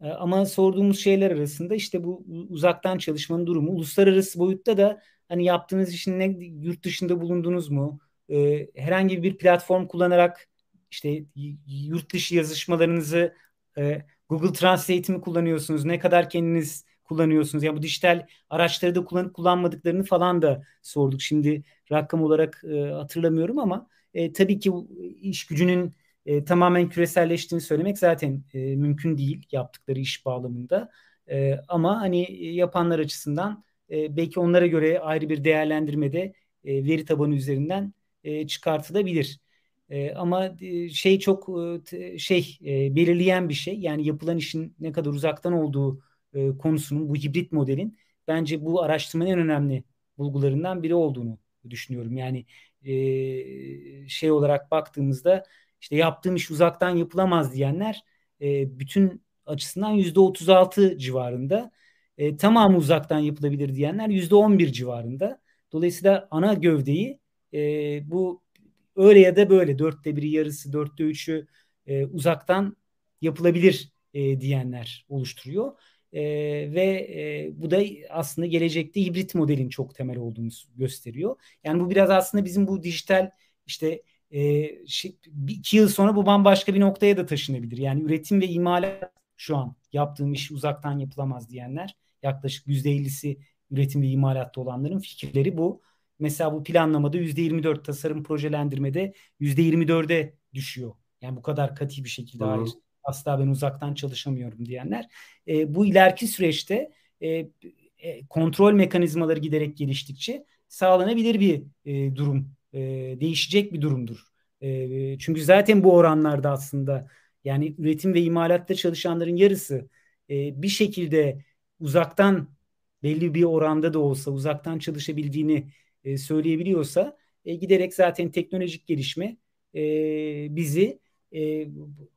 E, ama sorduğumuz şeyler arasında işte bu uzaktan çalışmanın durumu uluslararası boyutta da hani yaptığınız işin ne yurt dışında bulundunuz mu? E, herhangi bir platform kullanarak işte yurt dışı yazışmalarınızı e, Google Translate mi kullanıyorsunuz? Ne kadar kendiniz kullanıyorsunuz? Yani bu dijital araçları da kullanıp kullanmadıklarını falan da sorduk. Şimdi rakam olarak e, hatırlamıyorum ama e, tabii ki iş gücünün e, tamamen küreselleştiğini söylemek zaten e, mümkün değil yaptıkları iş bağlamında. E, ama hani yapanlar açısından e, belki onlara göre ayrı bir değerlendirmede e, veri tabanı üzerinden e, çıkartılabilir. E, ama e, şey çok e, şey e, belirleyen bir şey yani yapılan işin ne kadar uzaktan olduğu e, konusunun bu hibrit modelin bence bu araştırmanın en önemli bulgularından biri olduğunu düşünüyorum. Yani e, şey olarak baktığımızda işte yaptığım iş uzaktan yapılamaz diyenler e, bütün açısından yüzde 36 civarında. E, tamamı uzaktan yapılabilir diyenler yüzde 11 civarında. Dolayısıyla ana gövdeyi e, bu öyle ya da böyle dörtte biri yarısı dörtte üçü e, uzaktan yapılabilir e, diyenler oluşturuyor. E, ve e, bu da aslında gelecekte hibrit modelin çok temel olduğunu gösteriyor. Yani bu biraz aslında bizim bu dijital işte e, şey, iki yıl sonra bu bambaşka bir noktaya da taşınabilir. Yani üretim ve imalat şu an yaptığım iş uzaktan yapılamaz diyenler yaklaşık yüzde 50'si üretim ve imalatta olanların fikirleri bu. Mesela bu planlamada yüzde 24 tasarım projelendirmede yüzde 24'e düşüyor. Yani bu kadar katı bir şekilde Hı-hı. hayır asla ben uzaktan çalışamıyorum diyenler. E, bu ileriki süreçte e, e, kontrol mekanizmaları giderek geliştikçe sağlanabilir bir e, durum, e, değişecek bir durumdur E, çünkü zaten bu oranlarda aslında yani üretim ve imalatta çalışanların yarısı e, bir şekilde uzaktan belli bir oranda da olsa uzaktan çalışabildiğini e, söyleyebiliyorsa e, giderek zaten teknolojik gelişme e, bizi e,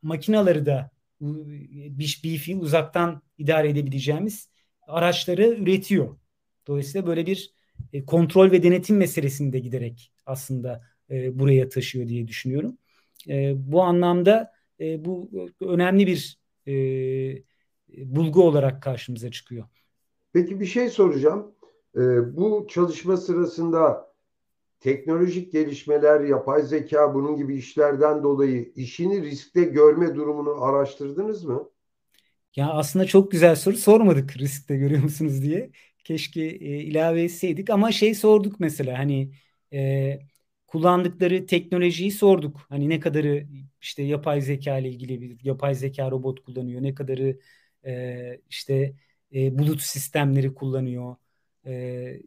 makinaları da bir, bir fiil uzaktan idare edebileceğimiz araçları üretiyor. Dolayısıyla böyle bir e, kontrol ve denetim meselesini de giderek aslında e, buraya taşıyor diye düşünüyorum. E, bu anlamda e, bu önemli bir e, bulgu olarak karşımıza çıkıyor. Peki bir şey soracağım. E, bu çalışma sırasında teknolojik gelişmeler, yapay zeka bunun gibi işlerden dolayı işini riskte görme durumunu araştırdınız mı? Ya aslında çok güzel soru sormadık riskte görüyor musunuz diye. Keşke e, ilave etseydik ama şey sorduk mesela hani e, kullandıkları teknolojiyi sorduk. Hani ne kadarı işte yapay zeka ile ilgili bir yapay zeka robot kullanıyor, ne kadarı e, işte e, bulut sistemleri kullanıyor, e,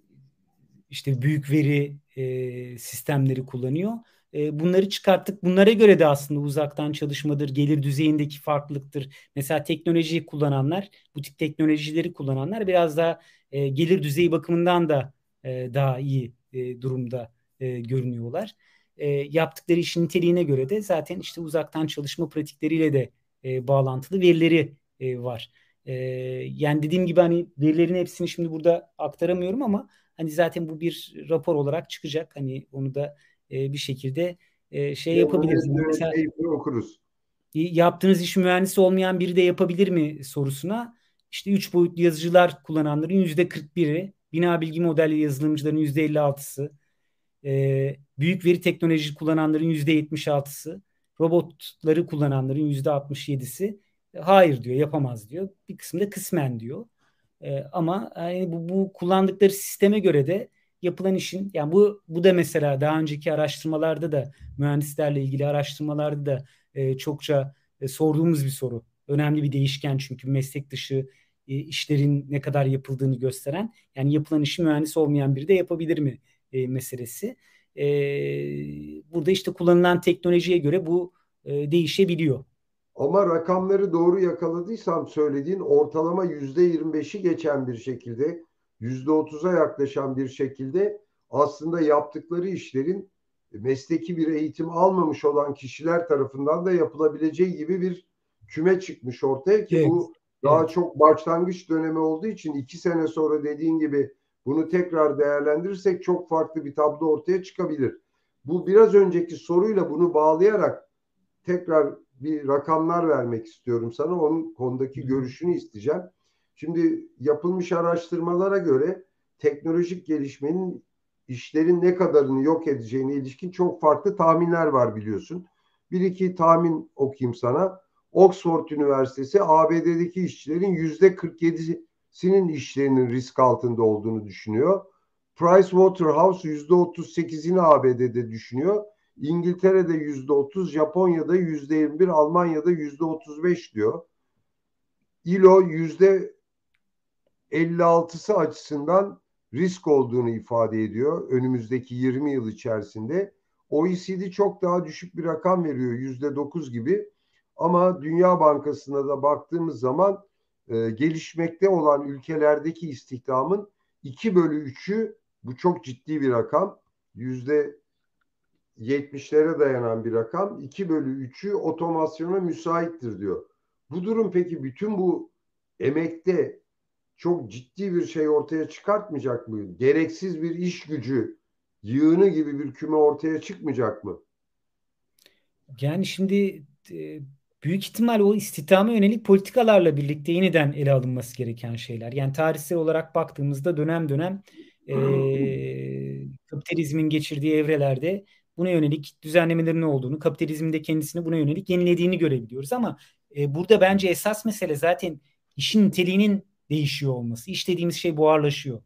işte büyük veri e, sistemleri kullanıyor. E, bunları çıkarttık. Bunlara göre de aslında uzaktan çalışmadır, gelir düzeyindeki farklılıktır. Mesela teknolojiyi kullananlar, bu tip teknolojileri kullananlar biraz daha e, gelir düzeyi bakımından da e, daha iyi e, durumda e, görünüyorlar. E, yaptıkları işin niteliğine göre de zaten işte uzaktan çalışma pratikleriyle de e, bağlantılı verileri e, var. E, yani dediğim gibi hani verilerin hepsini şimdi burada aktaramıyorum ama hani zaten bu bir rapor olarak çıkacak. Hani onu da e, bir şekilde e, şey yapabiliriz. Mesela, okuruz. Yaptığınız iş mühendisi olmayan biri de yapabilir mi sorusuna işte üç boyutlu yazıcılar kullananların yüzde 41'i, bina bilgi modelli yazılımcıların yüzde 56'sı, e, büyük veri teknoloji kullananların yüzde 76'sı, robotları kullananların yüzde 67'si hayır diyor, yapamaz diyor. Bir kısmı da kısmen diyor. E, ama yani bu, bu kullandıkları sisteme göre de yapılan işin yani bu bu da mesela daha önceki araştırmalarda da mühendislerle ilgili araştırmalarda da e, çokça e, sorduğumuz bir soru. Önemli bir değişken çünkü meslek dışı e, işlerin ne kadar yapıldığını gösteren yani yapılan işi mühendis olmayan biri de yapabilir mi e, meselesi. E, burada işte kullanılan teknolojiye göre bu e, değişebiliyor. Ama rakamları doğru yakaladıysam söylediğin ortalama yüzde 25'i geçen bir şekilde yüzde 30'a yaklaşan bir şekilde aslında yaptıkları işlerin mesleki bir eğitim almamış olan kişiler tarafından da yapılabileceği gibi bir küme çıkmış ortaya ki evet. bu daha evet. çok başlangıç dönemi olduğu için iki sene sonra dediğin gibi bunu tekrar değerlendirirsek çok farklı bir tablo ortaya çıkabilir. Bu biraz önceki soruyla bunu bağlayarak tekrar bir rakamlar vermek istiyorum sana. Onun konudaki görüşünü isteyeceğim. Şimdi yapılmış araştırmalara göre teknolojik gelişmenin işlerin ne kadarını yok edeceğine ilişkin çok farklı tahminler var biliyorsun. Bir iki tahmin okuyayım sana. Oxford Üniversitesi ABD'deki işçilerin yüzde 47'sinin işlerinin risk altında olduğunu düşünüyor. Price Waterhouse yüzde 38'ini ABD'de düşünüyor. İngiltere'de yüzde 30, Japonya'da yüzde 21, Almanya'da yüzde 35 diyor. ILO yüzde 56'sı açısından risk olduğunu ifade ediyor önümüzdeki 20 yıl içerisinde. OECD çok daha düşük bir rakam veriyor yüzde 9 gibi. Ama Dünya Bankası'na da baktığımız zaman e, gelişmekte olan ülkelerdeki istihdamın 2 bölü 3'ü bu çok ciddi bir rakam. Yüzde 70'lere dayanan bir rakam. 2 bölü 3'ü otomasyona müsaittir diyor. Bu durum peki bütün bu emekte çok ciddi bir şey ortaya çıkartmayacak mı? Gereksiz bir iş gücü yığını gibi bir küme ortaya çıkmayacak mı? Yani şimdi e, büyük ihtimal o istihdama yönelik politikalarla birlikte yeniden ele alınması gereken şeyler. Yani tarihsel olarak baktığımızda dönem dönem e, kapitalizmin geçirdiği evrelerde buna yönelik düzenlemelerin olduğunu, kapitalizmin de kendisini buna yönelik yenilediğini görebiliyoruz. Ama e, burada bence esas mesele zaten işin niteliğinin değişiyor olması. İş dediğimiz şey buharlaşıyor.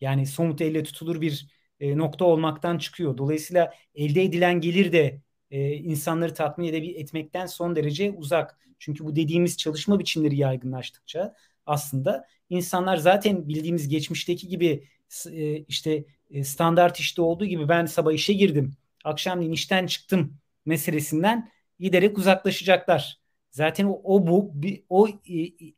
Yani somut elle tutulur bir e, nokta olmaktan çıkıyor. Dolayısıyla elde edilen gelir de e, insanları tatmin edebil etmekten son derece uzak. Çünkü bu dediğimiz çalışma biçimleri yaygınlaştıkça aslında insanlar zaten bildiğimiz geçmişteki gibi e, işte e, standart işte olduğu gibi ben sabah işe girdim, akşamleyin işten çıktım meselesinden giderek uzaklaşacaklar. Zaten o, o bu o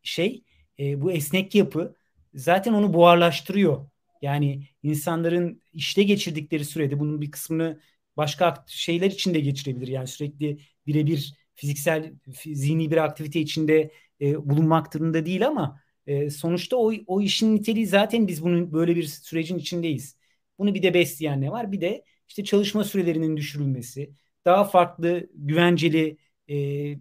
şey e, bu esnek yapı zaten onu buharlaştırıyor. Yani insanların işte geçirdikleri sürede bunun bir kısmını başka şeyler için de geçirebilir. Yani sürekli birebir fiziksel, zihni bir aktivite içinde e, bulunmak durumunda değil ama e, sonuçta o, o işin niteliği zaten biz bunun böyle bir sürecin içindeyiz. Bunu bir de besleyen ne var? Bir de işte çalışma sürelerinin düşürülmesi, daha farklı güvenceli e, e,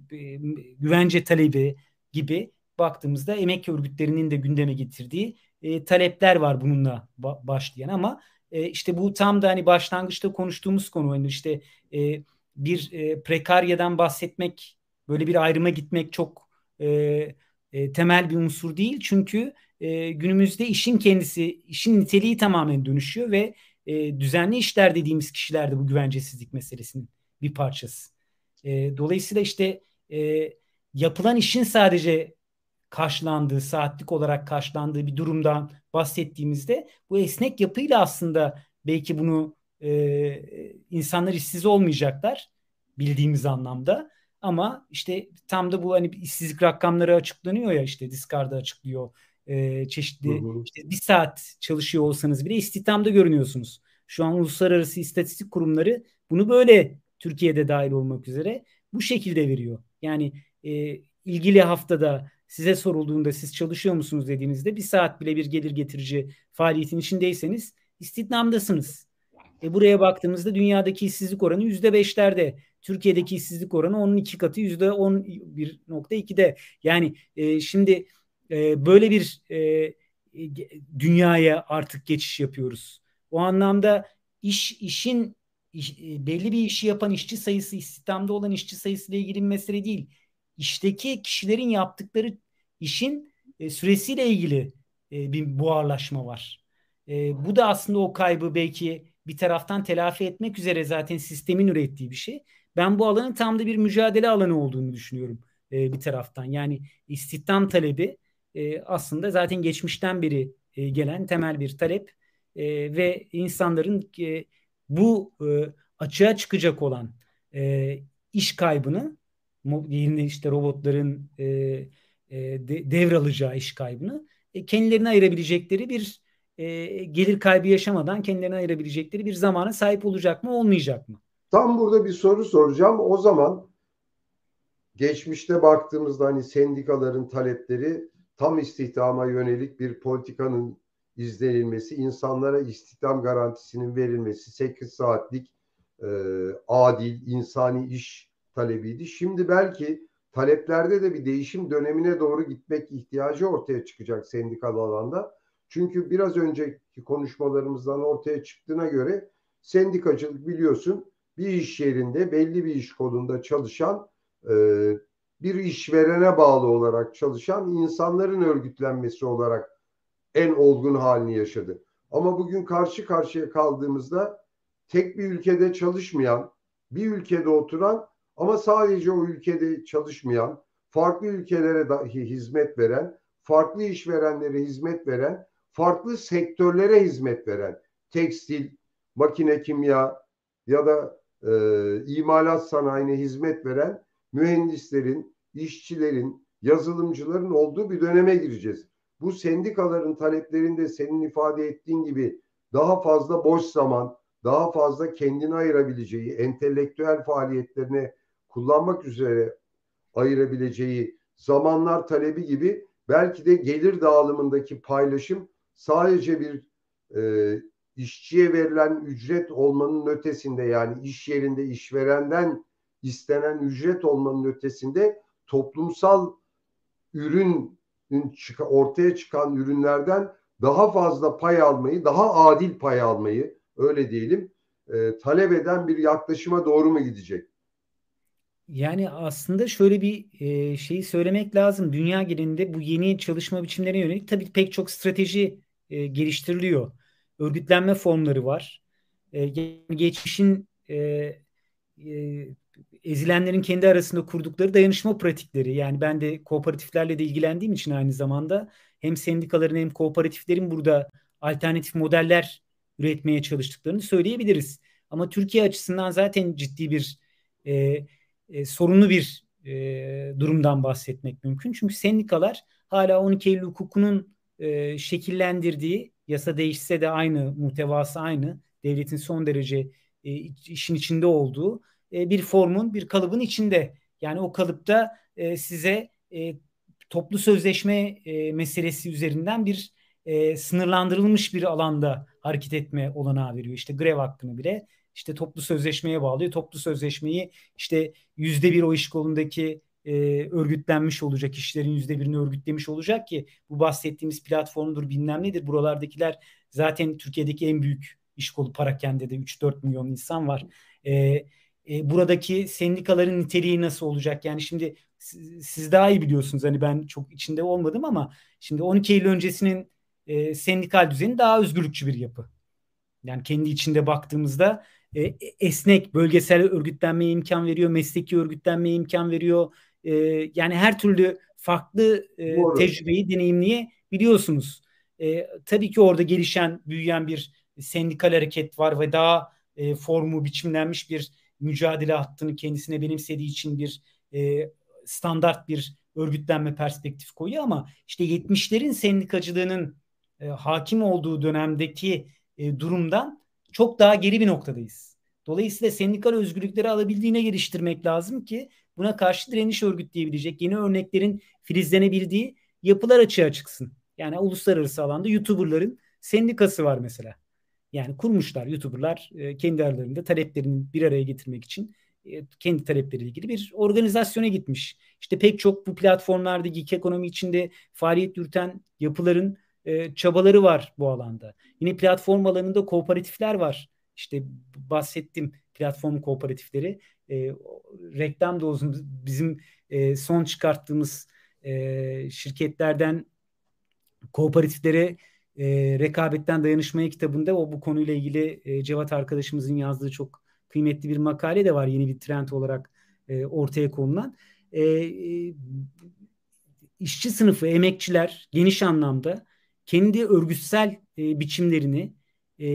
güvence talebi gibi baktığımızda emek örgütlerinin de gündeme getirdiği e, talepler var bununla ba- başlayan ama e, işte bu tam da hani başlangıçta konuştuğumuz konu hani işte e, bir e, prekaryadan bahsetmek böyle bir ayrıma gitmek çok e, e, temel bir unsur değil çünkü e, günümüzde işin kendisi işin niteliği tamamen dönüşüyor ve e, düzenli işler dediğimiz kişiler de bu güvencesizlik meselesinin bir parçası. E, dolayısıyla işte e, yapılan işin sadece karşılandığı, saatlik olarak karşılandığı bir durumdan bahsettiğimizde bu esnek yapıyla aslında belki bunu e, insanlar işsiz olmayacaklar bildiğimiz anlamda. Ama işte tam da bu hani işsizlik rakamları açıklanıyor ya işte Discard'da açıklıyor. E, çeşitli hı hı. Işte bir saat çalışıyor olsanız bile istihdamda görünüyorsunuz. Şu an uluslararası istatistik kurumları bunu böyle Türkiye'de dahil olmak üzere bu şekilde veriyor. Yani e, ilgili haftada size sorulduğunda siz çalışıyor musunuz dediğinizde bir saat bile bir gelir getirici faaliyetin içindeyseniz istihdamdasınız. E buraya baktığımızda dünyadaki işsizlik oranı yüzde beşlerde. Türkiye'deki işsizlik oranı onun iki katı yüzde on bir nokta ikide. Yani e, şimdi e, böyle bir e, dünyaya artık geçiş yapıyoruz. O anlamda iş işin iş, e, belli bir işi yapan işçi sayısı, istihdamda olan işçi sayısı ile ilgili bir mesele değil. İşteki kişilerin yaptıkları işin e, süresiyle ilgili e, bir buharlaşma var. E, bu da aslında o kaybı belki bir taraftan telafi etmek üzere zaten sistemin ürettiği bir şey. Ben bu alanın tam da bir mücadele alanı olduğunu düşünüyorum e, bir taraftan. Yani istihdam talebi e, aslında zaten geçmişten beri e, gelen temel bir talep e, ve insanların e, bu e, açığa çıkacak olan e, iş kaybını yeni işte robotların e, e, de, devralacağı iş kaybını e, kendilerine ayırabilecekleri bir e, gelir kaybı yaşamadan kendilerine ayırabilecekleri bir zamana sahip olacak mı olmayacak mı? Tam burada bir soru soracağım. O zaman geçmişte baktığımızda hani sendikaların talepleri tam istihdama yönelik bir politikanın izlenilmesi, insanlara istihdam garantisinin verilmesi, 8 saatlik e, adil, insani iş talebiydi. Şimdi belki taleplerde de bir değişim dönemine doğru gitmek ihtiyacı ortaya çıkacak sendikal alanda. Çünkü biraz önceki konuşmalarımızdan ortaya çıktığına göre sendikacılık biliyorsun bir iş yerinde belli bir iş kolunda çalışan e, bir işverene bağlı olarak çalışan insanların örgütlenmesi olarak en olgun halini yaşadı. Ama bugün karşı karşıya kaldığımızda tek bir ülkede çalışmayan, bir ülkede oturan ama sadece o ülkede çalışmayan, farklı ülkelere dahi hizmet veren, farklı işverenlere hizmet veren, farklı sektörlere hizmet veren, tekstil, makine kimya ya da e, imalat sanayine hizmet veren mühendislerin, işçilerin, yazılımcıların olduğu bir döneme gireceğiz. Bu sendikaların taleplerinde senin ifade ettiğin gibi daha fazla boş zaman, daha fazla kendini ayırabileceği, entelektüel faaliyetlerine kullanmak üzere ayırabileceği zamanlar talebi gibi belki de gelir dağılımındaki paylaşım sadece bir e, işçiye verilen ücret olmanın ötesinde yani iş yerinde işverenden istenen ücret olmanın ötesinde toplumsal ürün ortaya çıkan ürünlerden daha fazla pay almayı, daha adil pay almayı öyle diyelim e, talep eden bir yaklaşıma doğru mu gidecek? Yani aslında şöyle bir e, şeyi söylemek lazım. Dünya genelinde bu yeni çalışma biçimlerine yönelik tabii pek çok strateji e, geliştiriliyor. Örgütlenme formları var. E, geçmişin e, e, ezilenlerin kendi arasında kurdukları dayanışma pratikleri. Yani ben de kooperatiflerle de ilgilendiğim için aynı zamanda hem sendikaların hem kooperatiflerin burada alternatif modeller üretmeye çalıştıklarını söyleyebiliriz. Ama Türkiye açısından zaten ciddi bir e, e, sorunlu bir e, durumdan bahsetmek mümkün. Çünkü sendikalar hala 12 Eylül hukukunun e, şekillendirdiği yasa değişse de aynı muhtevası aynı devletin son derece e, işin içinde olduğu e, bir formun bir kalıbın içinde yani o kalıpta e, size e, toplu sözleşme e, meselesi üzerinden bir e, sınırlandırılmış bir alanda hareket etme olanağı veriyor. İşte grev hakkını bile işte toplu sözleşmeye bağlıyor. Toplu sözleşmeyi işte yüzde bir o iş kolundaki e, örgütlenmiş olacak, işlerin yüzde birini örgütlemiş olacak ki bu bahsettiğimiz platformdur bilmem nedir. Buralardakiler zaten Türkiye'deki en büyük iş kolu Parakende de 3-4 milyon insan var. E, e, buradaki sendikaların niteliği nasıl olacak? Yani şimdi siz, siz daha iyi biliyorsunuz hani ben çok içinde olmadım ama şimdi 12 Eylül öncesinin e, sendikal düzeni daha özgürlükçü bir yapı. Yani kendi içinde baktığımızda e, esnek bölgesel örgütlenmeye imkan veriyor, mesleki örgütlenmeye imkan veriyor. E, yani her türlü farklı e, tecrübeyi deneyimleyebiliyorsunuz. E, tabii ki orada gelişen, büyüyen bir sendikal hareket var ve daha e, formu biçimlenmiş bir mücadele hattını kendisine benimsediği için bir e, standart bir örgütlenme perspektifi koyuyor ama işte 70'lerin sendikacılığının e, hakim olduğu dönemdeki e, durumdan çok daha geri bir noktadayız. Dolayısıyla sendikal özgürlükleri alabildiğine geliştirmek lazım ki buna karşı direniş örgütleyebilecek yeni örneklerin filizlenebildiği yapılar açığa çıksın. Yani uluslararası alanda YouTuber'ların sendikası var mesela. Yani kurmuşlar YouTuber'lar e, kendi aralarında taleplerini bir araya getirmek için e, kendi talepleriyle ilgili bir organizasyona gitmiş. İşte pek çok bu platformlarda geek ekonomi içinde faaliyet yürüten yapıların e, çabaları var bu alanda. Yine platform alanında kooperatifler var. İşte bahsettim platform kooperatifleri. E, reklam da bizim e, son çıkarttığımız e, şirketlerden kooperatiflere e, Rekabetten Dayanışmaya kitabında o bu konuyla ilgili e, Cevat arkadaşımızın yazdığı çok kıymetli bir makale de var yeni bir trend olarak e, ortaya konulan. E, e, işçi sınıfı, emekçiler geniş anlamda kendi örgütsel e, biçimlerini e,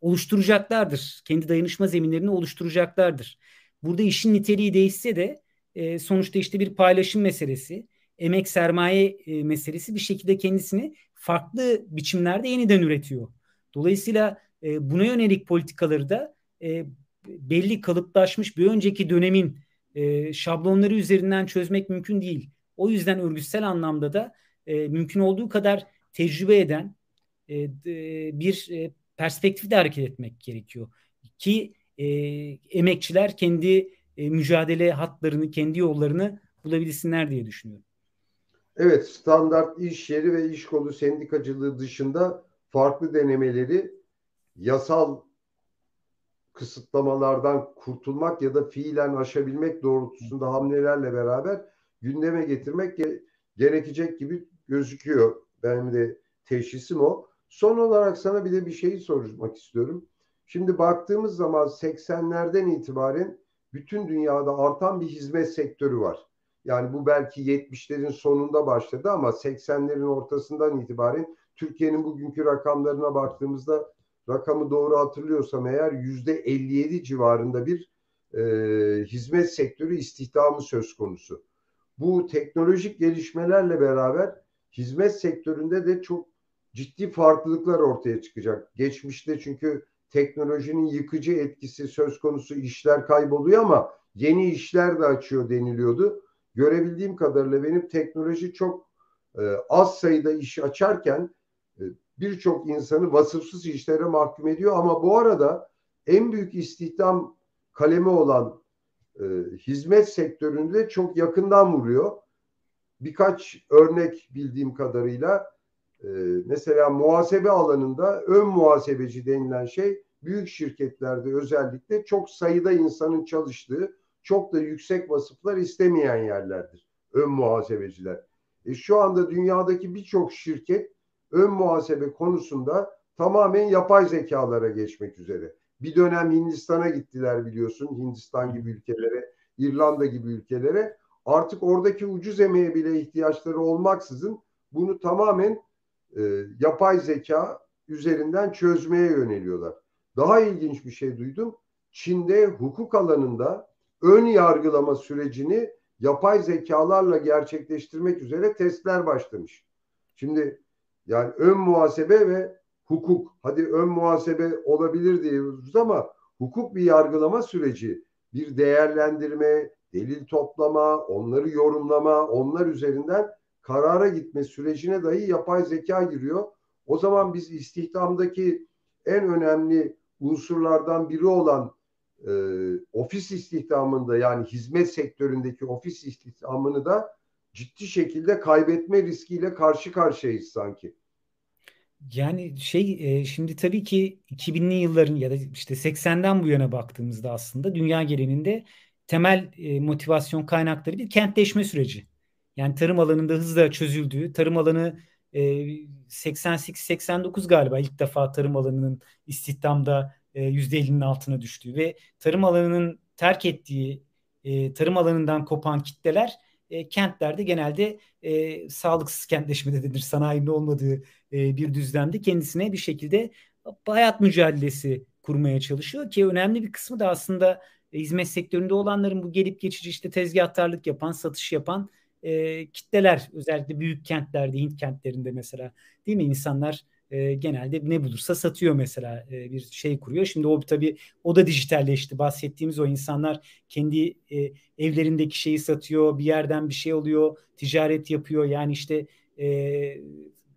oluşturacaklardır. Kendi dayanışma zeminlerini oluşturacaklardır. Burada işin niteliği değişse de e, sonuçta işte bir paylaşım meselesi, emek sermaye e, meselesi bir şekilde kendisini farklı biçimlerde yeniden üretiyor. Dolayısıyla e, buna yönelik politikaları da e, belli kalıplaşmış bir önceki dönemin e, şablonları üzerinden çözmek mümkün değil. O yüzden örgütsel anlamda da e, mümkün olduğu kadar tecrübe eden e, e, bir e, perspektifte hareket etmek gerekiyor. Ki e, emekçiler kendi e, mücadele hatlarını, kendi yollarını bulabilsinler diye düşünüyorum. Evet, standart iş yeri ve iş kolu sendikacılığı dışında farklı denemeleri yasal kısıtlamalardan kurtulmak ya da fiilen aşabilmek doğrultusunda hamlelerle beraber gündeme getirmek gerekecek gibi gözüküyor. Benim de teşhisim o. Son olarak sana bir de bir şeyi sormak istiyorum. Şimdi baktığımız zaman 80'lerden itibaren bütün dünyada artan bir hizmet sektörü var. Yani bu belki 70'lerin sonunda başladı ama 80'lerin ortasından itibaren Türkiye'nin bugünkü rakamlarına baktığımızda rakamı doğru hatırlıyorsam eğer yüzde 57 civarında bir e, hizmet sektörü istihdamı söz konusu. Bu teknolojik gelişmelerle beraber hizmet sektöründe de çok ciddi farklılıklar ortaya çıkacak. Geçmişte çünkü teknolojinin yıkıcı etkisi söz konusu işler kayboluyor ama yeni işler de açıyor deniliyordu. Görebildiğim kadarıyla benim teknoloji çok e, az sayıda iş açarken e, birçok insanı vasıfsız işlere mahkum ediyor ama bu arada en büyük istihdam kalemi olan e, hizmet sektöründe çok yakından vuruyor. Birkaç örnek bildiğim kadarıyla e, mesela muhasebe alanında ön muhasebeci denilen şey büyük şirketlerde özellikle çok sayıda insanın çalıştığı çok da yüksek vasıflar istemeyen yerlerdir. Ön muhasebeciler. E, şu anda dünyadaki birçok şirket ön muhasebe konusunda tamamen yapay zekalara geçmek üzere. Bir dönem Hindistan'a gittiler biliyorsun. Hindistan gibi ülkelere, İrlanda gibi ülkelere. Artık oradaki ucuz emeğe bile ihtiyaçları olmaksızın bunu tamamen e, yapay zeka üzerinden çözmeye yöneliyorlar. Daha ilginç bir şey duydum. Çin'de hukuk alanında ön yargılama sürecini yapay zekalarla gerçekleştirmek üzere testler başlamış. Şimdi yani ön muhasebe ve hukuk. Hadi ön muhasebe olabilir diyoruz ama hukuk bir yargılama süreci, bir değerlendirme, delil toplama, onları yorumlama, onlar üzerinden karara gitme sürecine dahi yapay zeka giriyor. O zaman biz istihdamdaki en önemli unsurlardan biri olan e, ofis istihdamında yani hizmet sektöründeki ofis istihdamını da ciddi şekilde kaybetme riskiyle karşı karşıyayız sanki. Yani şey e, şimdi tabii ki 2000'li yılların ya da işte 80'den bu yana baktığımızda aslında dünya genelinde temel e, motivasyon kaynakları bir kentleşme süreci. Yani tarım alanında hızla çözüldüğü, tarım alanı e, 88-89 galiba ilk defa tarım alanının istihdamda e, %50'nin altına düştüğü ve tarım alanının terk ettiği e, tarım alanından kopan kitleler e, kentlerde genelde e, sağlıksız kentleşme de denir sanayinin olmadığı e, bir düzlemde kendisine bir şekilde hayat mücadelesi kurmaya çalışıyor ki önemli bir kısmı da aslında hizmet sektöründe olanların bu gelip geçici işte tezgahtarlık yapan, satış yapan e, kitleler özellikle büyük kentlerde, Hint kentlerinde mesela değil mi insanlar e, genelde ne bulursa satıyor mesela e, bir şey kuruyor. Şimdi o tabii o da dijitalleşti. Bahsettiğimiz o insanlar kendi e, evlerindeki şeyi satıyor, bir yerden bir şey alıyor, ticaret yapıyor. Yani işte e,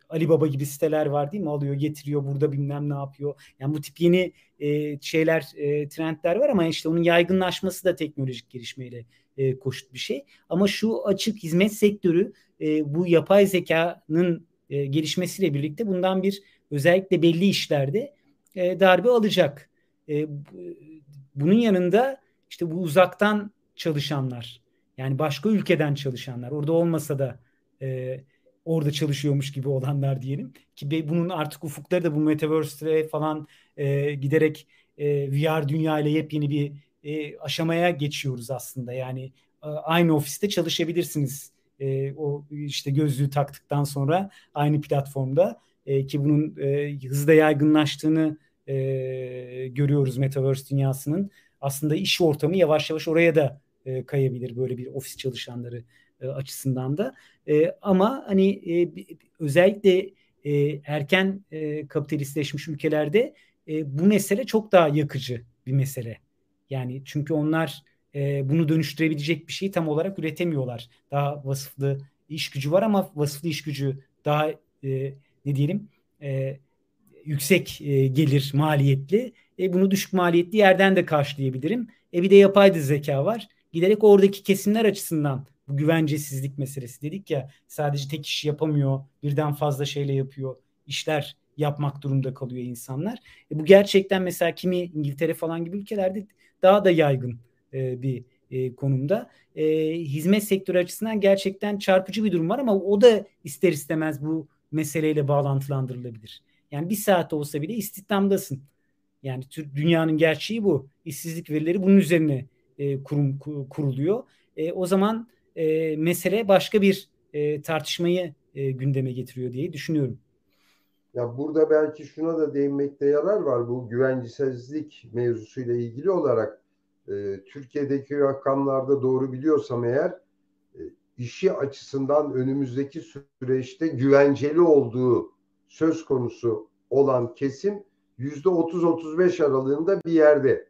Ali Baba gibi siteler var değil mi? Alıyor, getiriyor, burada bilmem ne yapıyor. Yani bu tip yeni e, şeyler, e, trendler var ama işte onun yaygınlaşması da teknolojik gelişmeyle e, koşut bir şey. Ama şu açık hizmet sektörü e, bu yapay zekanın e, gelişmesiyle birlikte bundan bir özellikle belli işlerde e, darbe alacak. E, bunun yanında işte bu uzaktan çalışanlar yani başka ülkeden çalışanlar orada olmasa da e, orada çalışıyormuş gibi olanlar diyelim. Ki bunun artık ufukları da bu metaverse'e falan e, giderek e, VR dünya ile yepyeni bir e, aşamaya geçiyoruz aslında. Yani e, aynı ofiste çalışabilirsiniz e, o işte gözlüğü taktıktan sonra aynı platformda. E, ki bunun e, hızla yaygınlaştığını e, görüyoruz Metaverse dünyasının. Aslında iş ortamı yavaş yavaş oraya da e, kayabilir böyle bir ofis çalışanları e, açısından da. E, ama hani e, özellikle erken e, kapitalistleşmiş ülkelerde bu mesele çok daha yakıcı bir mesele. Yani çünkü onlar bunu dönüştürebilecek bir şeyi tam olarak üretemiyorlar. Daha vasıflı iş gücü var ama vasıflı iş gücü daha ne diyelim yüksek gelir maliyetli. E, bunu düşük maliyetli yerden de karşılayabilirim. E bir de yapay zeka var. Giderek oradaki kesimler açısından bu güvencesizlik meselesi dedik ya sadece tek iş yapamıyor birden fazla şeyle yapıyor işler yapmak durumunda kalıyor insanlar. E, bu gerçekten mesela kimi İngiltere falan gibi ülkelerde daha da yaygın e, bir e, konumda. E, hizmet sektörü açısından gerçekten çarpıcı bir durum var ama o da ister istemez bu meseleyle bağlantılandırılabilir. Yani bir saat olsa bile istihdamdasın. Yani dünyanın gerçeği bu. İşsizlik verileri bunun üzerine e, kurum kuruluyor. E, o zaman e, mesele başka bir e, tartışmayı e, gündeme getiriyor diye düşünüyorum. Ya burada belki şuna da değinmekte yarar var. Bu güvencesizlik mevzusuyla ilgili olarak e, Türkiye'deki rakamlarda doğru biliyorsam eğer e, işi açısından önümüzdeki süreçte güvenceli olduğu söz konusu olan kesim yüzde 30-35 aralığında bir yerde.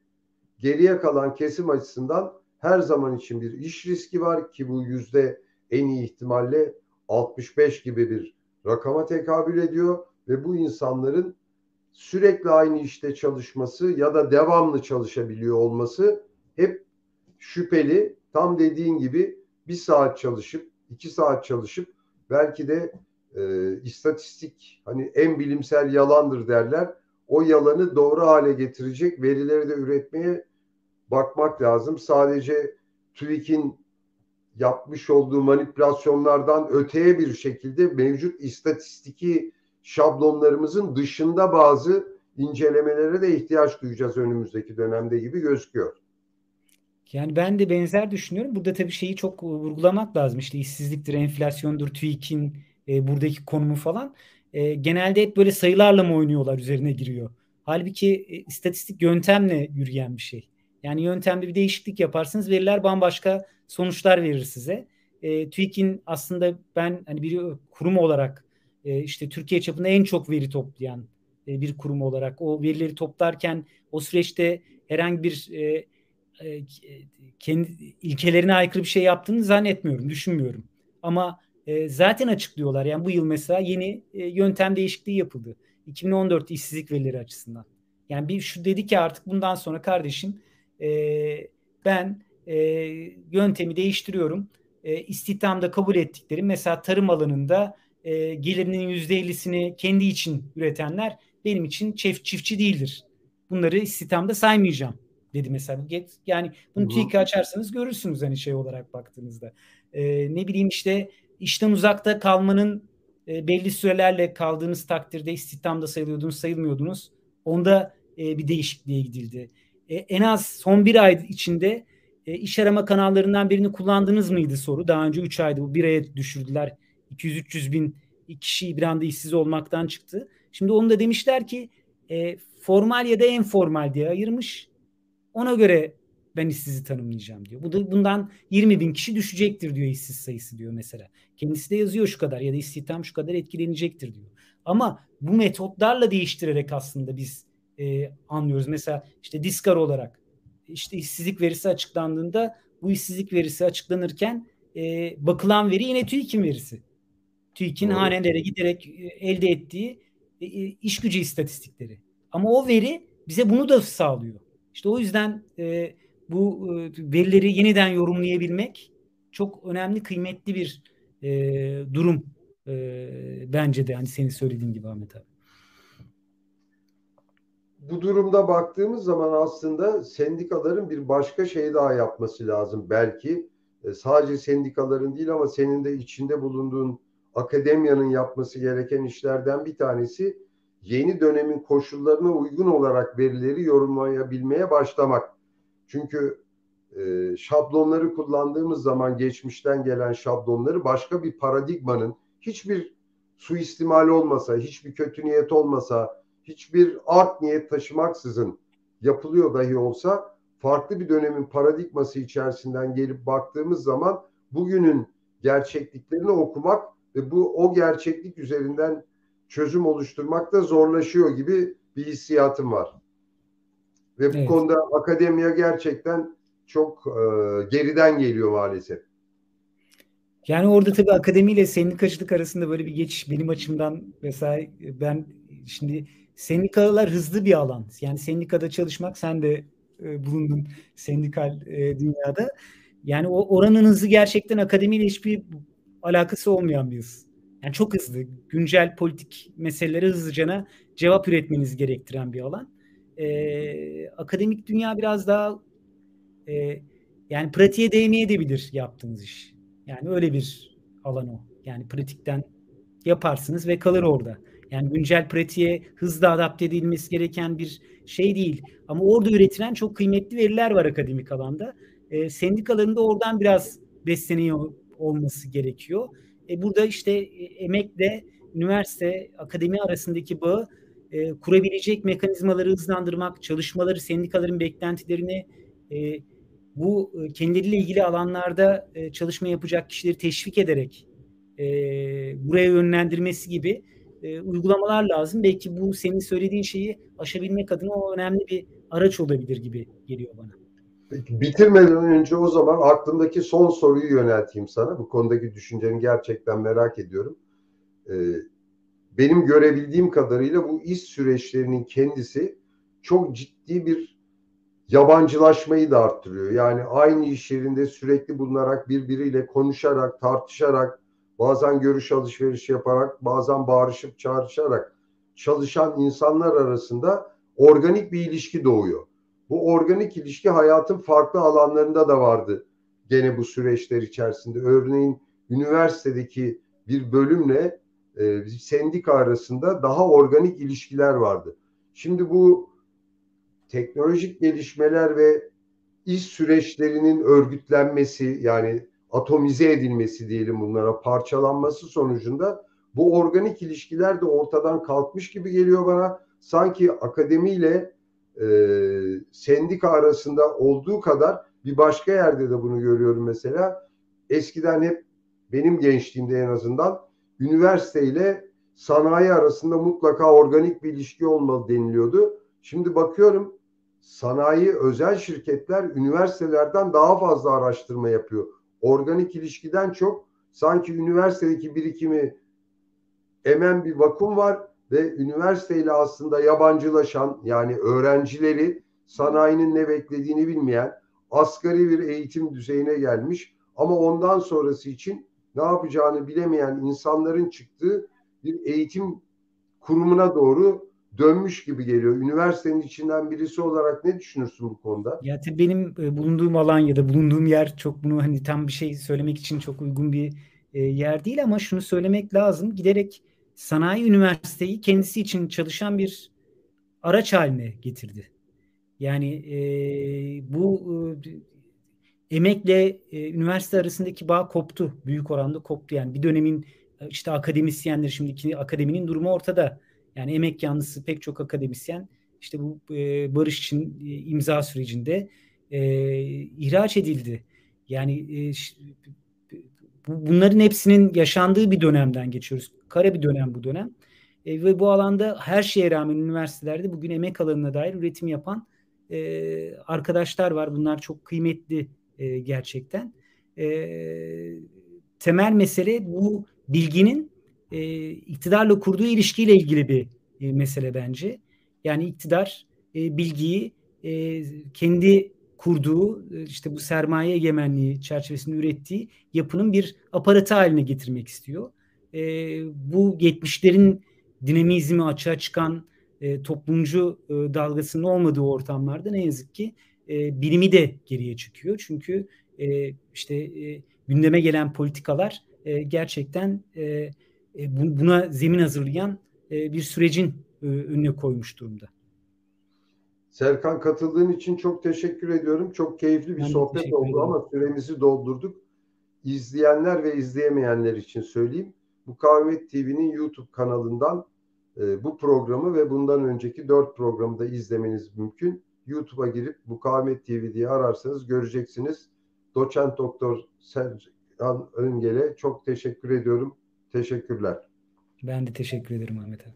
Geriye kalan kesim açısından her zaman için bir iş riski var ki bu yüzde en iyi ihtimalle 65 gibi bir rakama tekabül ediyor ve bu insanların sürekli aynı işte çalışması ya da devamlı çalışabiliyor olması hep şüpheli. Tam dediğin gibi bir saat çalışıp iki saat çalışıp belki de e, istatistik hani en bilimsel yalandır derler. O yalanı doğru hale getirecek verileri de üretmeye bakmak lazım. Sadece TÜİK'in yapmış olduğu manipülasyonlardan öteye bir şekilde mevcut istatistiki şablonlarımızın dışında bazı incelemelere de ihtiyaç duyacağız önümüzdeki dönemde gibi gözüküyor. Yani ben de benzer düşünüyorum. Burada tabii şeyi çok vurgulamak lazım. İşte işsizliktir, enflasyondur, TÜİK'in e, buradaki konumu falan. E, genelde hep böyle sayılarla mı oynuyorlar üzerine giriyor. Halbuki e, istatistik yöntemle yürüyen bir şey. Yani yöntemde bir değişiklik yaparsınız veriler bambaşka sonuçlar verir size. E, TÜİK'in aslında ben hani bir kurum olarak e, işte Türkiye çapında en çok veri toplayan e, bir kurum olarak o verileri toplarken o süreçte herhangi bir e, e, kendi ilkelerine aykırı bir şey yaptığını zannetmiyorum, düşünmüyorum. Ama e, zaten açıklıyorlar. Yani bu yıl mesela yeni e, yöntem değişikliği yapıldı. 2014 işsizlik verileri açısından. Yani bir şu dedi ki artık bundan sonra kardeşim e, ben e, yöntemi değiştiriyorum. E, istihdamda kabul ettikleri mesela tarım alanında e, gelirinin %50'sini kendi için üretenler benim için çift, çiftçi değildir. Bunları istihdamda saymayacağım dedi mesela. Yani bunu TÜİK'e açarsanız görürsünüz hani şey olarak baktığınızda. E, ne bileyim işte işten uzakta kalmanın e, belli sürelerle kaldığınız takdirde istihdamda sayılıyordunuz, sayılmıyordunuz. Onda e, bir değişikliğe gidildi. E, en az son bir ay içinde e, iş arama kanallarından birini kullandınız mıydı soru. Daha önce 3 aydı bu bir aya düşürdüler. 200-300 bin kişi bir anda işsiz olmaktan çıktı. Şimdi onu da demişler ki e, formal ya da informal diye ayırmış. Ona göre ben işsizi tanımlayacağım diyor. Bu da bundan 20 bin kişi düşecektir diyor işsiz sayısı diyor mesela. Kendisi de yazıyor şu kadar ya da istihdam şu kadar etkilenecektir diyor. Ama bu metotlarla değiştirerek aslında biz e, anlıyoruz. Mesela işte Diskar olarak işte işsizlik verisi açıklandığında bu işsizlik verisi açıklanırken e, bakılan veri yine TÜİK'in verisi. TÜİK'in hanelere giderek e, elde ettiği e, e, iş gücü istatistikleri. Ama o veri bize bunu da sağlıyor. İşte o yüzden e, bu e, verileri yeniden yorumlayabilmek çok önemli, kıymetli bir e, durum e, bence de hani senin söylediğin gibi Ahmet abi. Bu durumda baktığımız zaman aslında sendikaların bir başka şey daha yapması lazım belki. E, sadece sendikaların değil ama senin de içinde bulunduğun akademiyanın yapması gereken işlerden bir tanesi yeni dönemin koşullarına uygun olarak verileri yorumlayabilmeye başlamak. Çünkü e, şablonları kullandığımız zaman geçmişten gelen şablonları başka bir paradigmanın hiçbir suistimal olmasa, hiçbir kötü niyet olmasa, hiçbir art niyet taşımaksızın yapılıyor dahi olsa farklı bir dönemin paradigması içerisinden gelip baktığımız zaman bugünün gerçekliklerini okumak ve bu o gerçeklik üzerinden çözüm oluşturmak da zorlaşıyor gibi bir hissiyatım var. Ve evet. bu konuda akademiya gerçekten çok e, geriden geliyor maalesef. Yani orada tabii akademiyle sendikacılık arasında böyle bir geçiş benim açımdan mesela ben şimdi sendikalar hızlı bir alan. Yani sendikada çalışmak sen de e, bulundun sendikal e, dünyada. Yani o oranın hızı gerçekten akademiyle hiçbir alakası olmayan bir hız. Yani çok hızlı, güncel politik meselelere hızlıcana cevap üretmeniz gerektiren bir alan. Ee, akademik dünya biraz daha e, yani pratiğe değmeye de yaptığınız iş. Yani öyle bir alan o. Yani pratikten yaparsınız ve kalır orada. Yani güncel pratiğe hızlı adapte edilmesi gereken bir şey değil. Ama orada üretilen çok kıymetli veriler var akademik alanda. E, sendikaların da oradan biraz besleniyor olması gerekiyor. E, burada işte e, emekle üniversite, akademi arasındaki bağı e, kurabilecek mekanizmaları hızlandırmak, çalışmaları, sendikaların beklentilerini e, bu e, kendileriyle ilgili alanlarda e, çalışma yapacak kişileri teşvik ederek e, buraya yönlendirmesi gibi e, uygulamalar lazım. Belki bu senin söylediğin şeyi aşabilmek adına o önemli bir araç olabilir gibi geliyor bana. Bitirmeden önce o zaman aklımdaki son soruyu yönelteyim sana. Bu konudaki düşünceni gerçekten merak ediyorum. Ee, benim görebildiğim kadarıyla bu iş süreçlerinin kendisi çok ciddi bir yabancılaşmayı da arttırıyor. Yani aynı iş yerinde sürekli bulunarak birbiriyle konuşarak, tartışarak, bazen görüş alışveriş yaparak, bazen bağırışıp çağrışarak çalışan insanlar arasında organik bir ilişki doğuyor. Bu organik ilişki hayatın farklı alanlarında da vardı gene bu süreçler içerisinde. Örneğin üniversitedeki bir bölümle e, sendika arasında daha organik ilişkiler vardı. Şimdi bu teknolojik gelişmeler ve iş süreçlerinin örgütlenmesi yani atomize edilmesi diyelim bunlara parçalanması sonucunda bu organik ilişkiler de ortadan kalkmış gibi geliyor bana. Sanki akademiyle e, sendika arasında olduğu kadar bir başka yerde de bunu görüyorum mesela. Eskiden hep benim gençliğimde en azından üniversiteyle sanayi arasında mutlaka organik bir ilişki olmalı deniliyordu. Şimdi bakıyorum sanayi özel şirketler üniversitelerden daha fazla araştırma yapıyor. Organik ilişkiden çok sanki üniversitedeki birikimi emen bir vakum var ve üniversiteyle aslında yabancılaşan yani öğrencileri sanayinin ne beklediğini bilmeyen asgari bir eğitim düzeyine gelmiş. Ama ondan sonrası için ne yapacağını bilemeyen insanların çıktığı bir eğitim kurumuna doğru dönmüş gibi geliyor. Üniversitenin içinden birisi olarak ne düşünürsün bu konuda? Ya tabii benim e, bulunduğum alan ya da bulunduğum yer çok bunu hani tam bir şey söylemek için çok uygun bir e, yer değil ama şunu söylemek lazım. Giderek sanayi üniversiteyi kendisi için çalışan bir araç haline getirdi. Yani e, bu e, emekle e, üniversite arasındaki bağ koptu. Büyük oranda koptu. Yani bir dönemin e, işte akademisyenler şimdiki akademinin durumu ortada. Yani emek yanlısı pek çok akademisyen işte bu e, barış için e, imza sürecinde e, ihraç edildi. Yani e, bunların hepsinin yaşandığı bir dönemden geçiyoruz. Kara bir dönem bu dönem. E, ve bu alanda her şeye rağmen üniversitelerde bugün emek alanına dair üretim yapan e, arkadaşlar var. Bunlar çok kıymetli e, gerçekten. E, temel mesele bu bilginin e, iktidarla kurduğu ilişkiyle ilgili bir e, mesele bence. Yani iktidar e, bilgiyi e, kendi kurduğu e, işte bu sermaye egemenliği çerçevesinde ürettiği yapının bir aparatı haline getirmek istiyor. E, bu 70'lerin dinamizmi açığa çıkan e, toplumcu e, dalgasının olmadığı ortamlarda ne yazık ki e, bilimi de geriye çıkıyor. Çünkü e, işte e, gündeme gelen politikalar e, gerçekten e, e, buna zemin hazırlayan e, bir sürecin e, önüne koymuş durumda. Serkan katıldığın için çok teşekkür ediyorum. Çok keyifli bir ben sohbet oldu ederim. ama süremizi doldurduk. İzleyenler ve izleyemeyenler için söyleyeyim. Mukavemet TV'nin YouTube kanalından e, bu programı ve bundan önceki dört programı da izlemeniz mümkün. YouTube'a girip Mukavemet TV diye ararsanız göreceksiniz. Doçent Doktor Serkan Öngel'e çok teşekkür ediyorum. Teşekkürler. Ben de teşekkür ederim Ahmet abi.